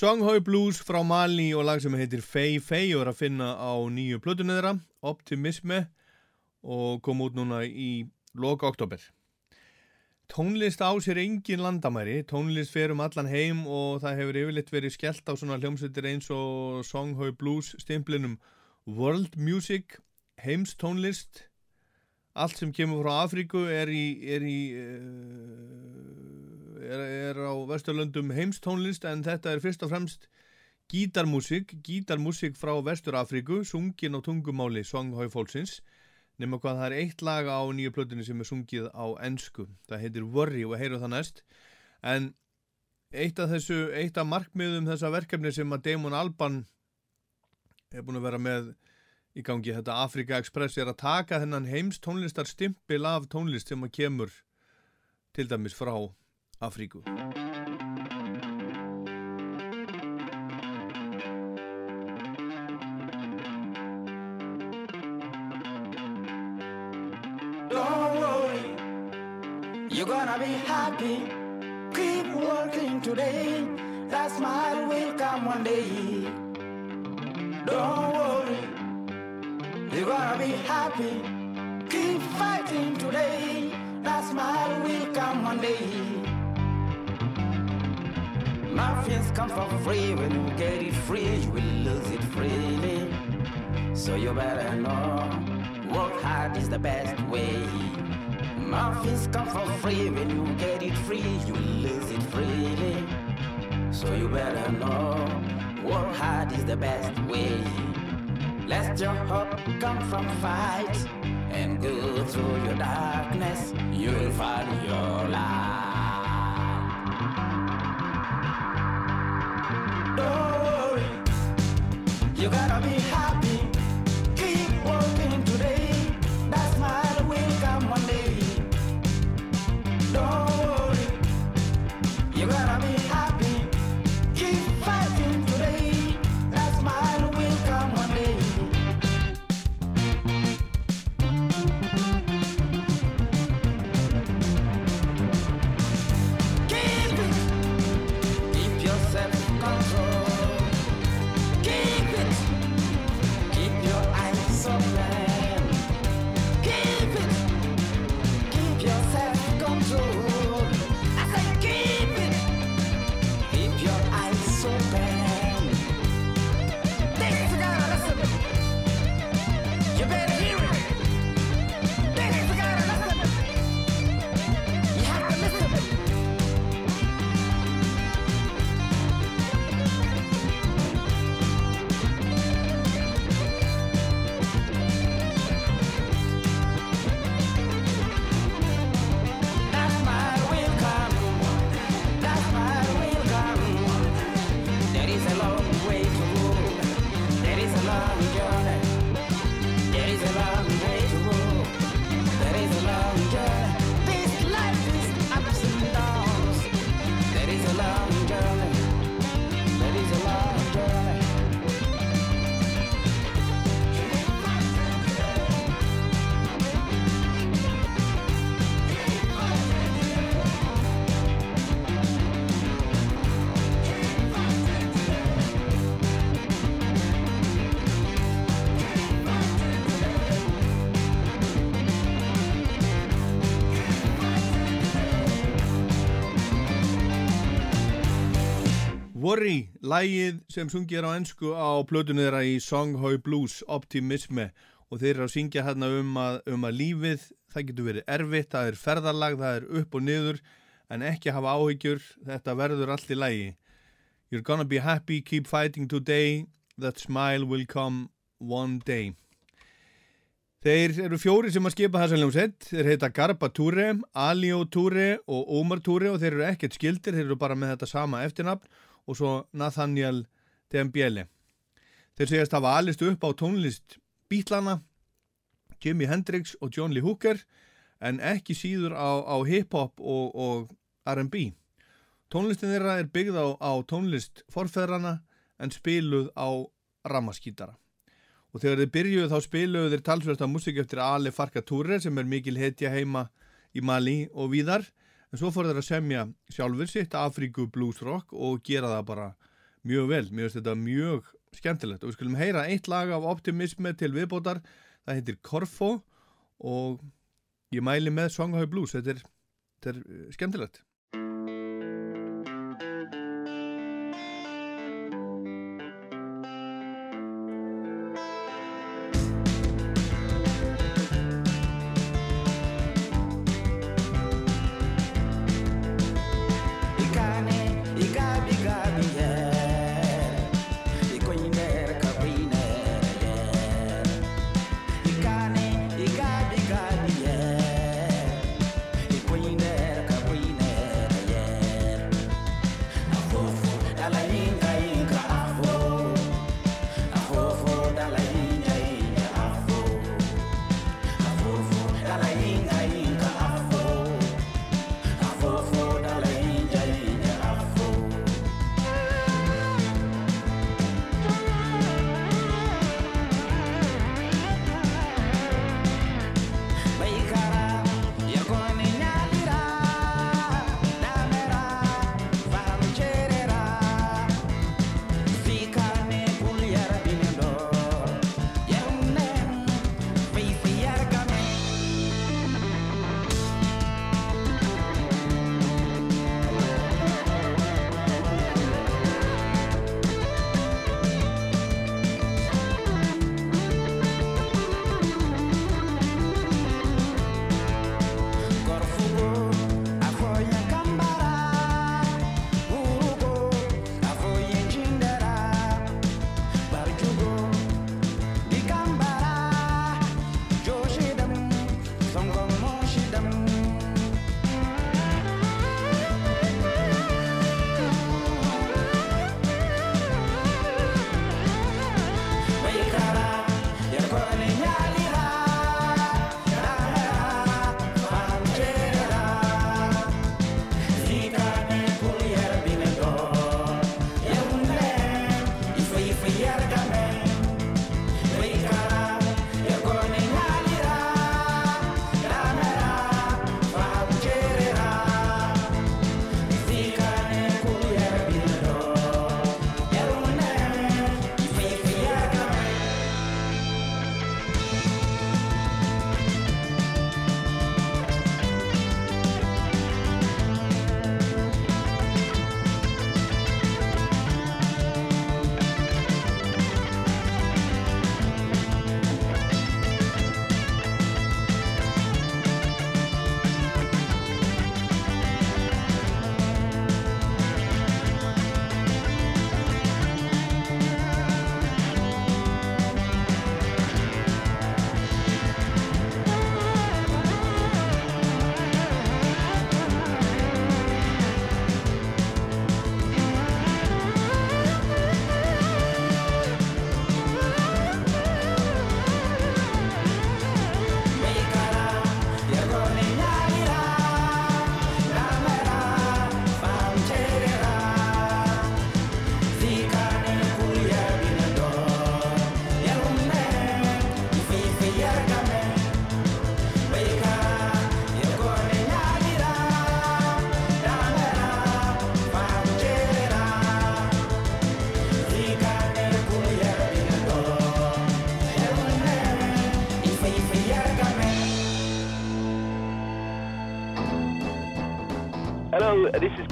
Speaker 1: Songhau Blues frá Mali og lag sem heitir Fei Fei og er að finna á nýju plötunni þeirra, Optimisme og kom út núna í loka oktober. Tónlist á sér engin landamæri, tónlist fer um allan heim og það hefur yfirleitt verið skellt á svona hljómsveitir eins og Songhau Blues stimplinum World Music, heims tónlist, allt sem kemur frá Afríku er í, er í uh, er, er á Vesturlöndum heimstónlist en þetta er fyrst og fremst gítarmúsík, gítarmúsík frá Vestur-Afríku, sungin á tungumáli Songhau fólksins, nema hvað það er eitt lag á nýju plötunni sem er sungið á ensku, það heitir Worry og heyrum það næst, en eitt af þessu, eitt af markmiðum þessa verkefni sem að Damon Alban er búin að vera með í gangi þetta Afrika Express er að taka þennan heims tónlistar stimpil af tónlist sem að kemur til dæmis frá
Speaker 11: Worry, you're gonna be happy. Keep working today, that smile will come one day. Don't worry, you're gonna be happy. Keep fighting today. That smile will come one day. Muffins come for free. When you get it free, you will lose it freely. So you better know. Work hard is the best way. Muffins come for free. When you get it free, you will lose it freely. So you better know. Work hard is the best way. Let your hope come from fight and go through your darkness. You'll find your light.
Speaker 1: Lægið sem sungið er á ennsku á plötunni þeirra í Songhoi Blues Optimisme og þeir eru að syngja hérna um að, um að lífið, það getur verið erfitt, það er ferðarlag, það er upp og niður en ekki hafa áhyggjur, þetta verður allt í lægi. You're gonna be happy, keep fighting today, that smile will come one day. Þeir eru fjóri sem að skipa þessa hljómsett, þeir heita Garba Ture, Alio Ture og Omar Ture og þeir eru ekkert skildir, þeir eru bara með þetta sama eftirnafn og svo Nathaniel Dembiele. Þeir segjast hafa alist upp á tónlist Beatlana, Jimi Hendrix og John Lee Hooker en ekki síður á, á hip-hop og, og R&B. Tónlistin þeirra er byggð á, á tónlist forfeðrana en spiluð á ramaskítara. Og þegar þeir byrjuðu þá spiluðu þeir talsverðast á músík eftir Ale Farka Ture sem er mikil hetja heima í Mali og víðar en svo fór þeir að semja sjálfur sitt Afríku blues rock og gera það bara mjög vel. Mér finnst þetta mjög skemmtilegt. Og við skulum heyra eitt lag af optimisme til viðbótar. Það heitir Korfo og ég mæli með Songhau Blues. Þetta er, þetta er eh, skemmtilegt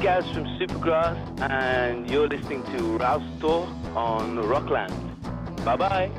Speaker 12: Gaz from Supergrass, and you're listening to Rouse Talk on Rockland. Bye bye.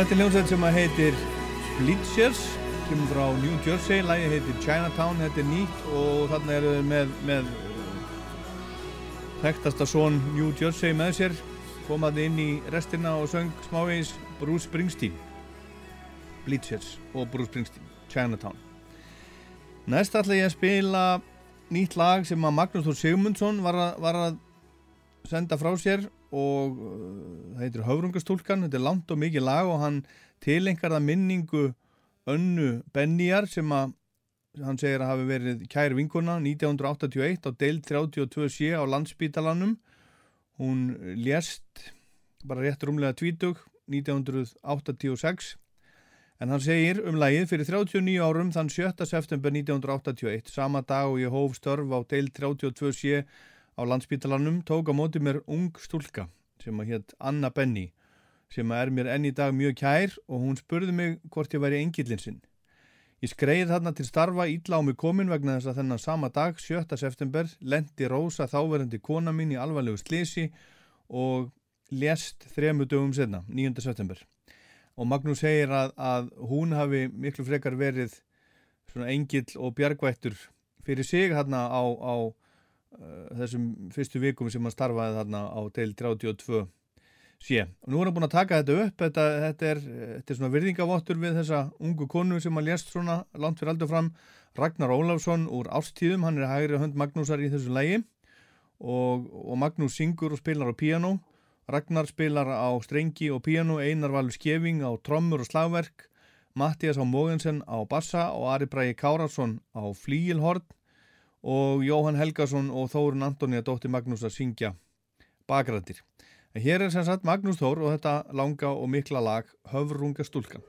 Speaker 1: Þetta er hljómsveit sem heitir Bleachers, kemur frá New Jersey, lægi heitir Chinatown, þetta er nýtt og þarna eru þau með, með þekktasta son New Jersey með sér, komaði inn í restina og söng smávegis Bruce Springsteen, Bleachers og Bruce Springsteen, Chinatown. Næst ætla ég að spila nýtt lag sem að Magnús Þór Sigmundsson var að, var að senda frá sér og uh, það heitir Höfrungastúlkan, þetta er langt og mikið lag og hann tilengar það minningu önnu Benniar sem að hann segir að hafi verið kær vinkuna 1981 á deil 32C á landsbítalanum hún lést bara rétt rúmlega tvítug 1986 en hann segir um lagið fyrir 39 árum þann 7. september 1981 sama dag og ég hóf störf á deil 32C á landsbítalanum tók á móti mér ung stúlka sem að hétt Anna Benny sem að er mér enn í dag mjög kær og hún spurði mig hvort ég væri engillin sinn. Ég skreið þarna til starfa ítla á mig komin vegna þess að þennan sama dag, 7. september, lendi Rósa þáverandi kona mín í alvarlegu slisi og lést þremu dögum senna, 9. september. og Magnús segir að, að hún hafi miklu frekar verið engill og bjargvættur fyrir sig hérna á, á þessum fyrstu vikum sem hann starfaði þarna á deil 32 sé. Og nú er hann búin að taka þetta upp, þetta, þetta, er, þetta er svona virðingavottur við þessa ungu konu sem hann lést svona langt fyrir aldur fram, Ragnar Ólafsson úr Ástíðum, hann er hægri hönd Magnúsar í þessu lægi og, og Magnús syngur og spilar á piano, Ragnar spilar á strengi og piano, Einar Valur Skeving á trommur og slagverk, Mattias á Mogensen á bassa og Ari Bræi Kárasson á flíilhorn og Jóhann Helgason og Þórun Antoni að dótti Magnús að syngja bakrættir. En hér er sem sagt Magnús Þór og þetta langa og mikla lag Höfrunga stúlkan.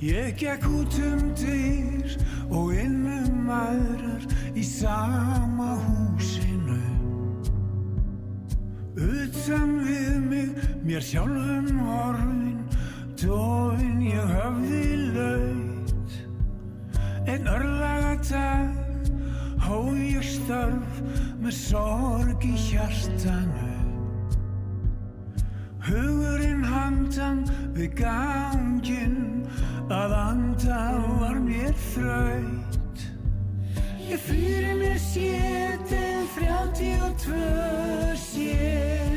Speaker 13: Ég gekk út um dyr og inn um aðrar í sama húsinu. Utan við mig, mér sjálfum horfin, dóin ég höfði laut. En örlaga dag, hóð ég störf með sorg í hjartanu. Hugurinn handan við ganginn að anda var mér þraut. Ég fyrir mér sétt en þrjátti og tvö sér.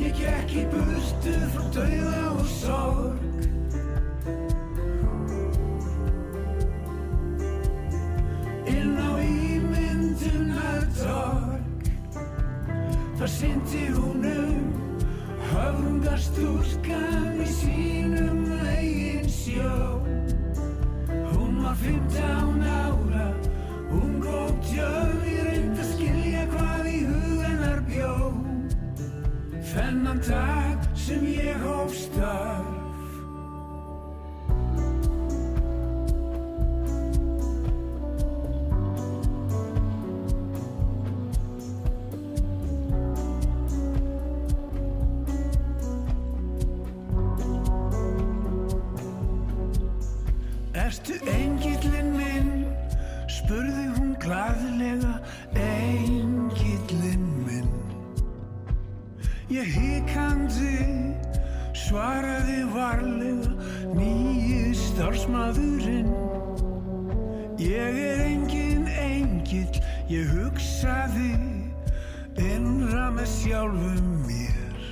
Speaker 13: Ég gekk í burtu frá dauða og sorg. inn á ímyndunar torg þar syndi hún um höfungastúlkan í sínum eigin sjó. Hún var 15 ára ung og djöf ég reynd að skilja hvað í huganar bjó. Þennan dag sem ég hóf störf engillin minn? spurði hún glaðlega Engillin minn Ég hikandi svaraði varlega Nýji starfsmaðurinn Ég er engin engill Ég hugsaði innra með sjálfum mér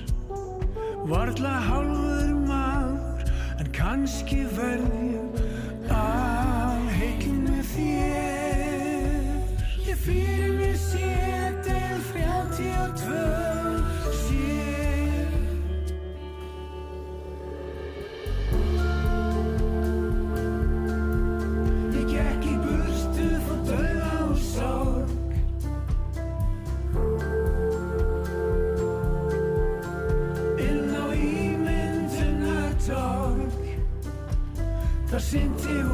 Speaker 13: Varla hálfur maður En kannski verð ég þér Ég fyrir mér sétt en þrjátti og tvö sér Ég gekk í burtu frá dauða og sorg. Inn á ímyndunar torg þar syndi hún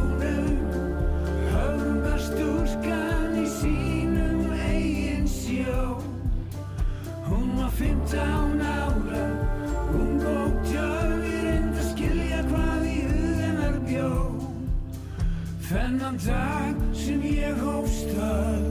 Speaker 13: þennan dag sem ég hóf störf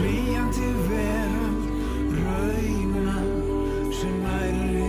Speaker 13: Flýjandi veröld, rauna sem væri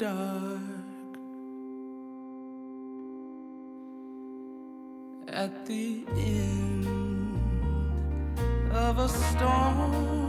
Speaker 14: dark. At the end of a storm,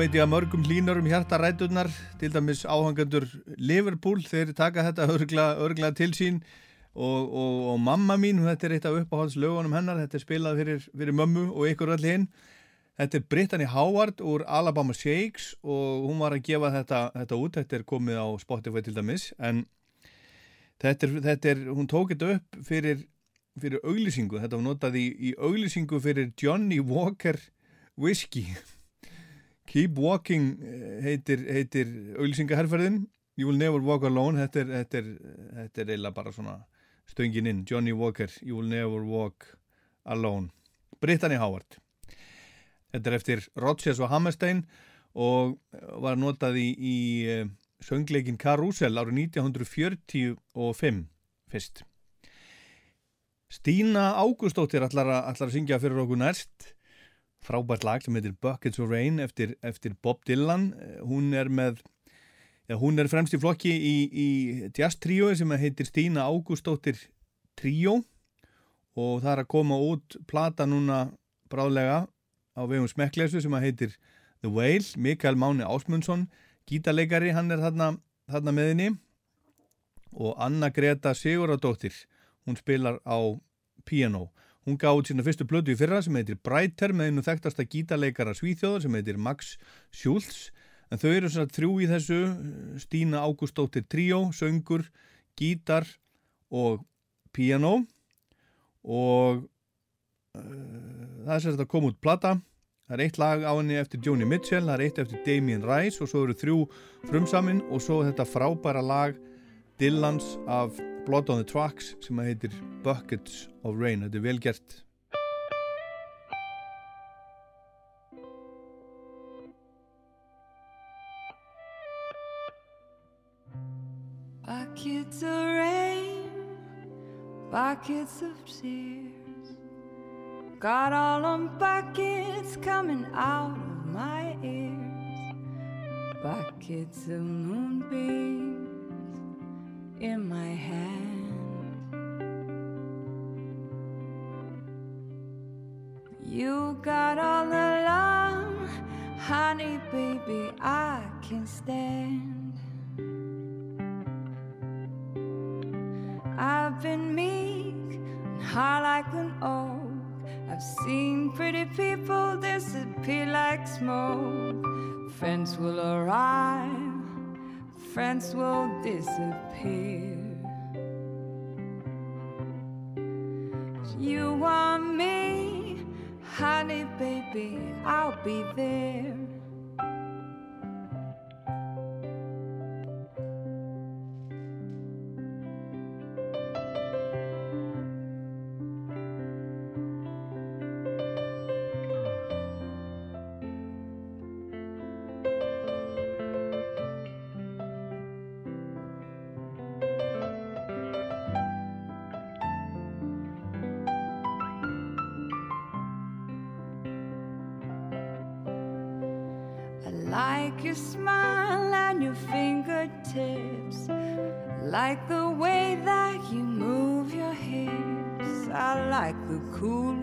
Speaker 1: veit ég að mörgum hlínar um hjartaræturnar, til dæmis áhangandur Liverpool, þeir taka þetta örgla, örgla til sín og, og, og mamma mín, þetta er eitt af uppáhaldslögunum hennar, þetta er spilað fyrir, fyrir mömmu og ykkur allir hinn. Þetta er Brittany Howard úr Alabama Shakes og hún var að gefa þetta, þetta út, þetta er komið á Spotify til dæmis, en þetta er, þetta er, hún tók þetta upp fyrir, fyrir auglýsingu, þetta var notað í, í auglýsingu fyrir Johnny Walker Whiskey. Keep Walking eh, heitir, heitir auglýsingaherferðin. You Will Never Walk Alone. Þetta er, þetta er, þetta er eiginlega bara svona stöngin inn, Johnny Walker You Will Never Walk Alone. Brittany Howard. Þetta er eftir Rodgers og Hammerstein og var notað í, í uh, söngleikin Carousel árið 1945 fyrst. Stína Ágústóttir ætlar að syngja fyrir okkur næst frábært lag sem heitir Buckets of Rain eftir, eftir Bob Dylan. Hún er með ja, hún er fremst í flokki í, í jazz tríói sem heitir Stína Ágústóttir tríó. Og það er að koma út plata núna bráðlega á vegum smekklesu sem heitir The Whale, Mikael Máni Ásmundsson gítarleikari, hann er þarna, þarna meðinni og Anna Greta Siguradóttir hún spilar á piano Hún gaf út sína fyrstu blödu í fyrra sem heitir Brighter með einu þekktasta gítarleikara Svíþjóðar sem heitir Max Schultz. En þau eru svona þrjú í þessu Stína Ágústóttir tríó, söngur, gítar og piano og uh, það er sérst að koma út plata. Það er eitt lag á henni eftir Joni Mitchell það er eitt eftir Damien Rice og svo eru þrjú frumsaminn og svo þetta frábæra lag Dylans af Blood on the Tracks sem heitir Buckets of Rain þetta er vel gert
Speaker 15: Buckets of rain, buckets of tears. Got all them buckets coming out of my ears. Buckets of moonbeams in my hand. You got all the love, honey, baby, I can stand. I've been meek and high like an oak. I've seen pretty people disappear like smoke. Friends will arrive, friends will disappear. You want me, honey, baby, I'll be there. Like your smile and your fingertips. Like the way that you move your hips. I like the cool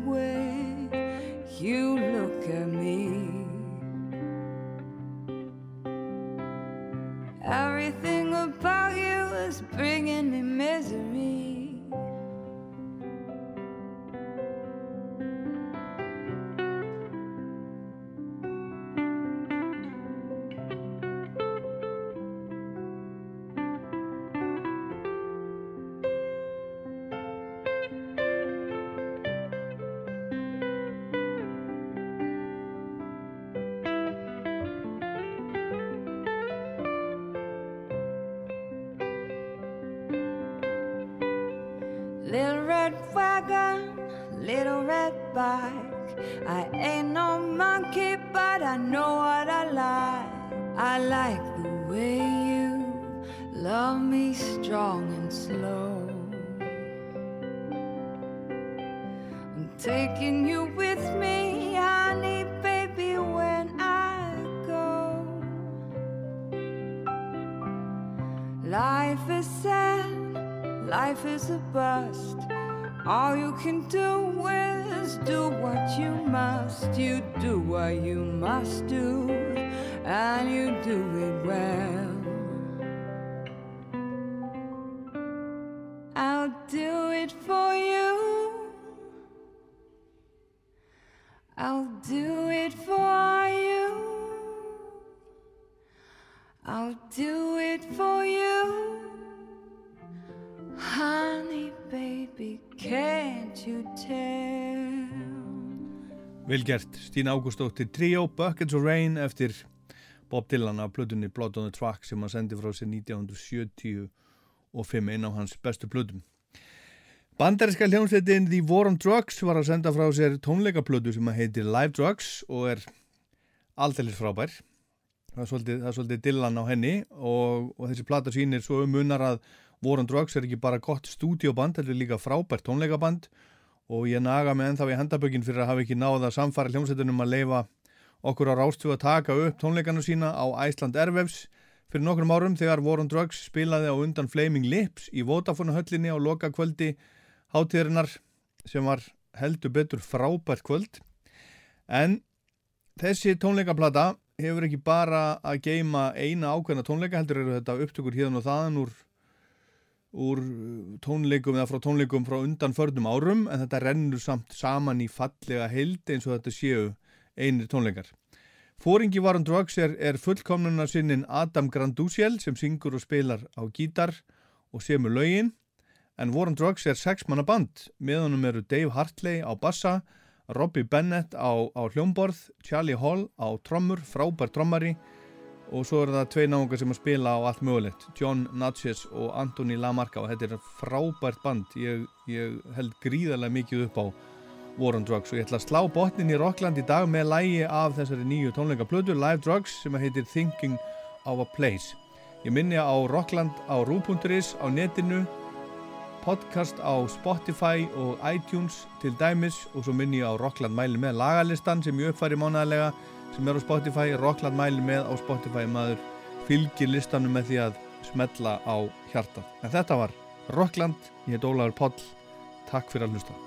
Speaker 1: Stína Ágústóttir Trio, Buckets of Rain eftir Bob Dylan af plötunni Blood on the Track sem hann sendi frá sér 1975 einn á hans bestu plötum. Bandaríska hljómsveitin The War on Drugs var að senda frá sér tónleikaplötu sem að heitir Live Drugs og er aldeilis frábær. Það er svolítið, það er svolítið Dylan á henni og, og þessi plata sýnir svo um munar að War on Drugs er ekki bara gott stúdioband, þetta er líka frábært tónleikaband og ég naga mig ennþá í hendabökin fyrir að hafa ekki náða samfara hljómsveitunum að leifa okkur á rástu að taka upp tónleikana sína á Æsland Ervefs fyrir nokkrum árum þegar War on Drugs spilaði á undan Flaming Lips í Vodafone höllinni á loka kvöldi hátíðarinnar sem var heldur betur frábært kvöld. En þessi tónleikaplata hefur ekki bara að geima eina ákveðna tónleika heldur eru þetta upptökur híðan og þaðan úr úr tónleikum eða frá tónleikum frá undan förnum árum en þetta rennur samt saman í fallega heild eins og þetta séu einir tónleikar. Fóringi War on Drugs er, er fullkomnuna sinnin Adam Grandusiel sem syngur og spilar á gítar og semur lögin en War on Drugs er sexmanna band með honum eru Dave Hartley á bassa Robbie Bennett á, á hljómborð Charlie Hall á trommur, frábær trommari og svo er það tvei náungar sem að spila á allt mögulegt. John Natchez og Anthony Lamarca. Og þetta er frábært band. Ég, ég held gríðarlega mikið upp á War on Drugs. Og ég ætla að slá botnin í Rockland í dag með lægi af þessari nýju tónleikaplötu Live Drugs sem heitir Thinking of a Place. Ég minni á Rockland á Rú.is á netinu podcast á Spotify og iTunes til dæmis. Og svo minni ég á Rockland mæli með lagalistan sem ég uppfæri mánæðilega sem er á Spotify, Rockland mæli með á Spotify maður fylgir listanum með því að smetla á hjarta. En þetta var Rockland, ég heit Ólaður Poll takk fyrir að hlusta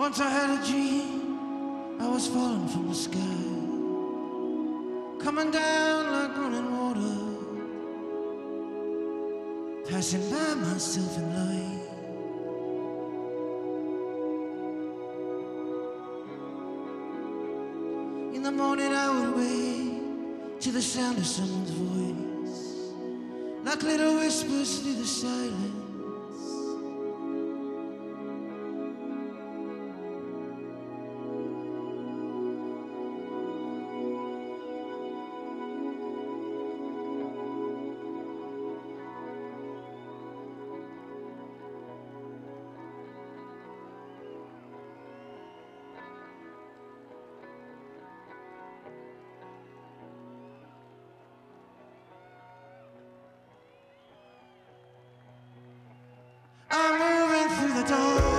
Speaker 16: Once I had a dream, I was falling from the sky, coming down like running water, passing by myself in light. In the morning, I would wake to the sound of someone's voice, like little whispers through the silence. I'm moving through the dark.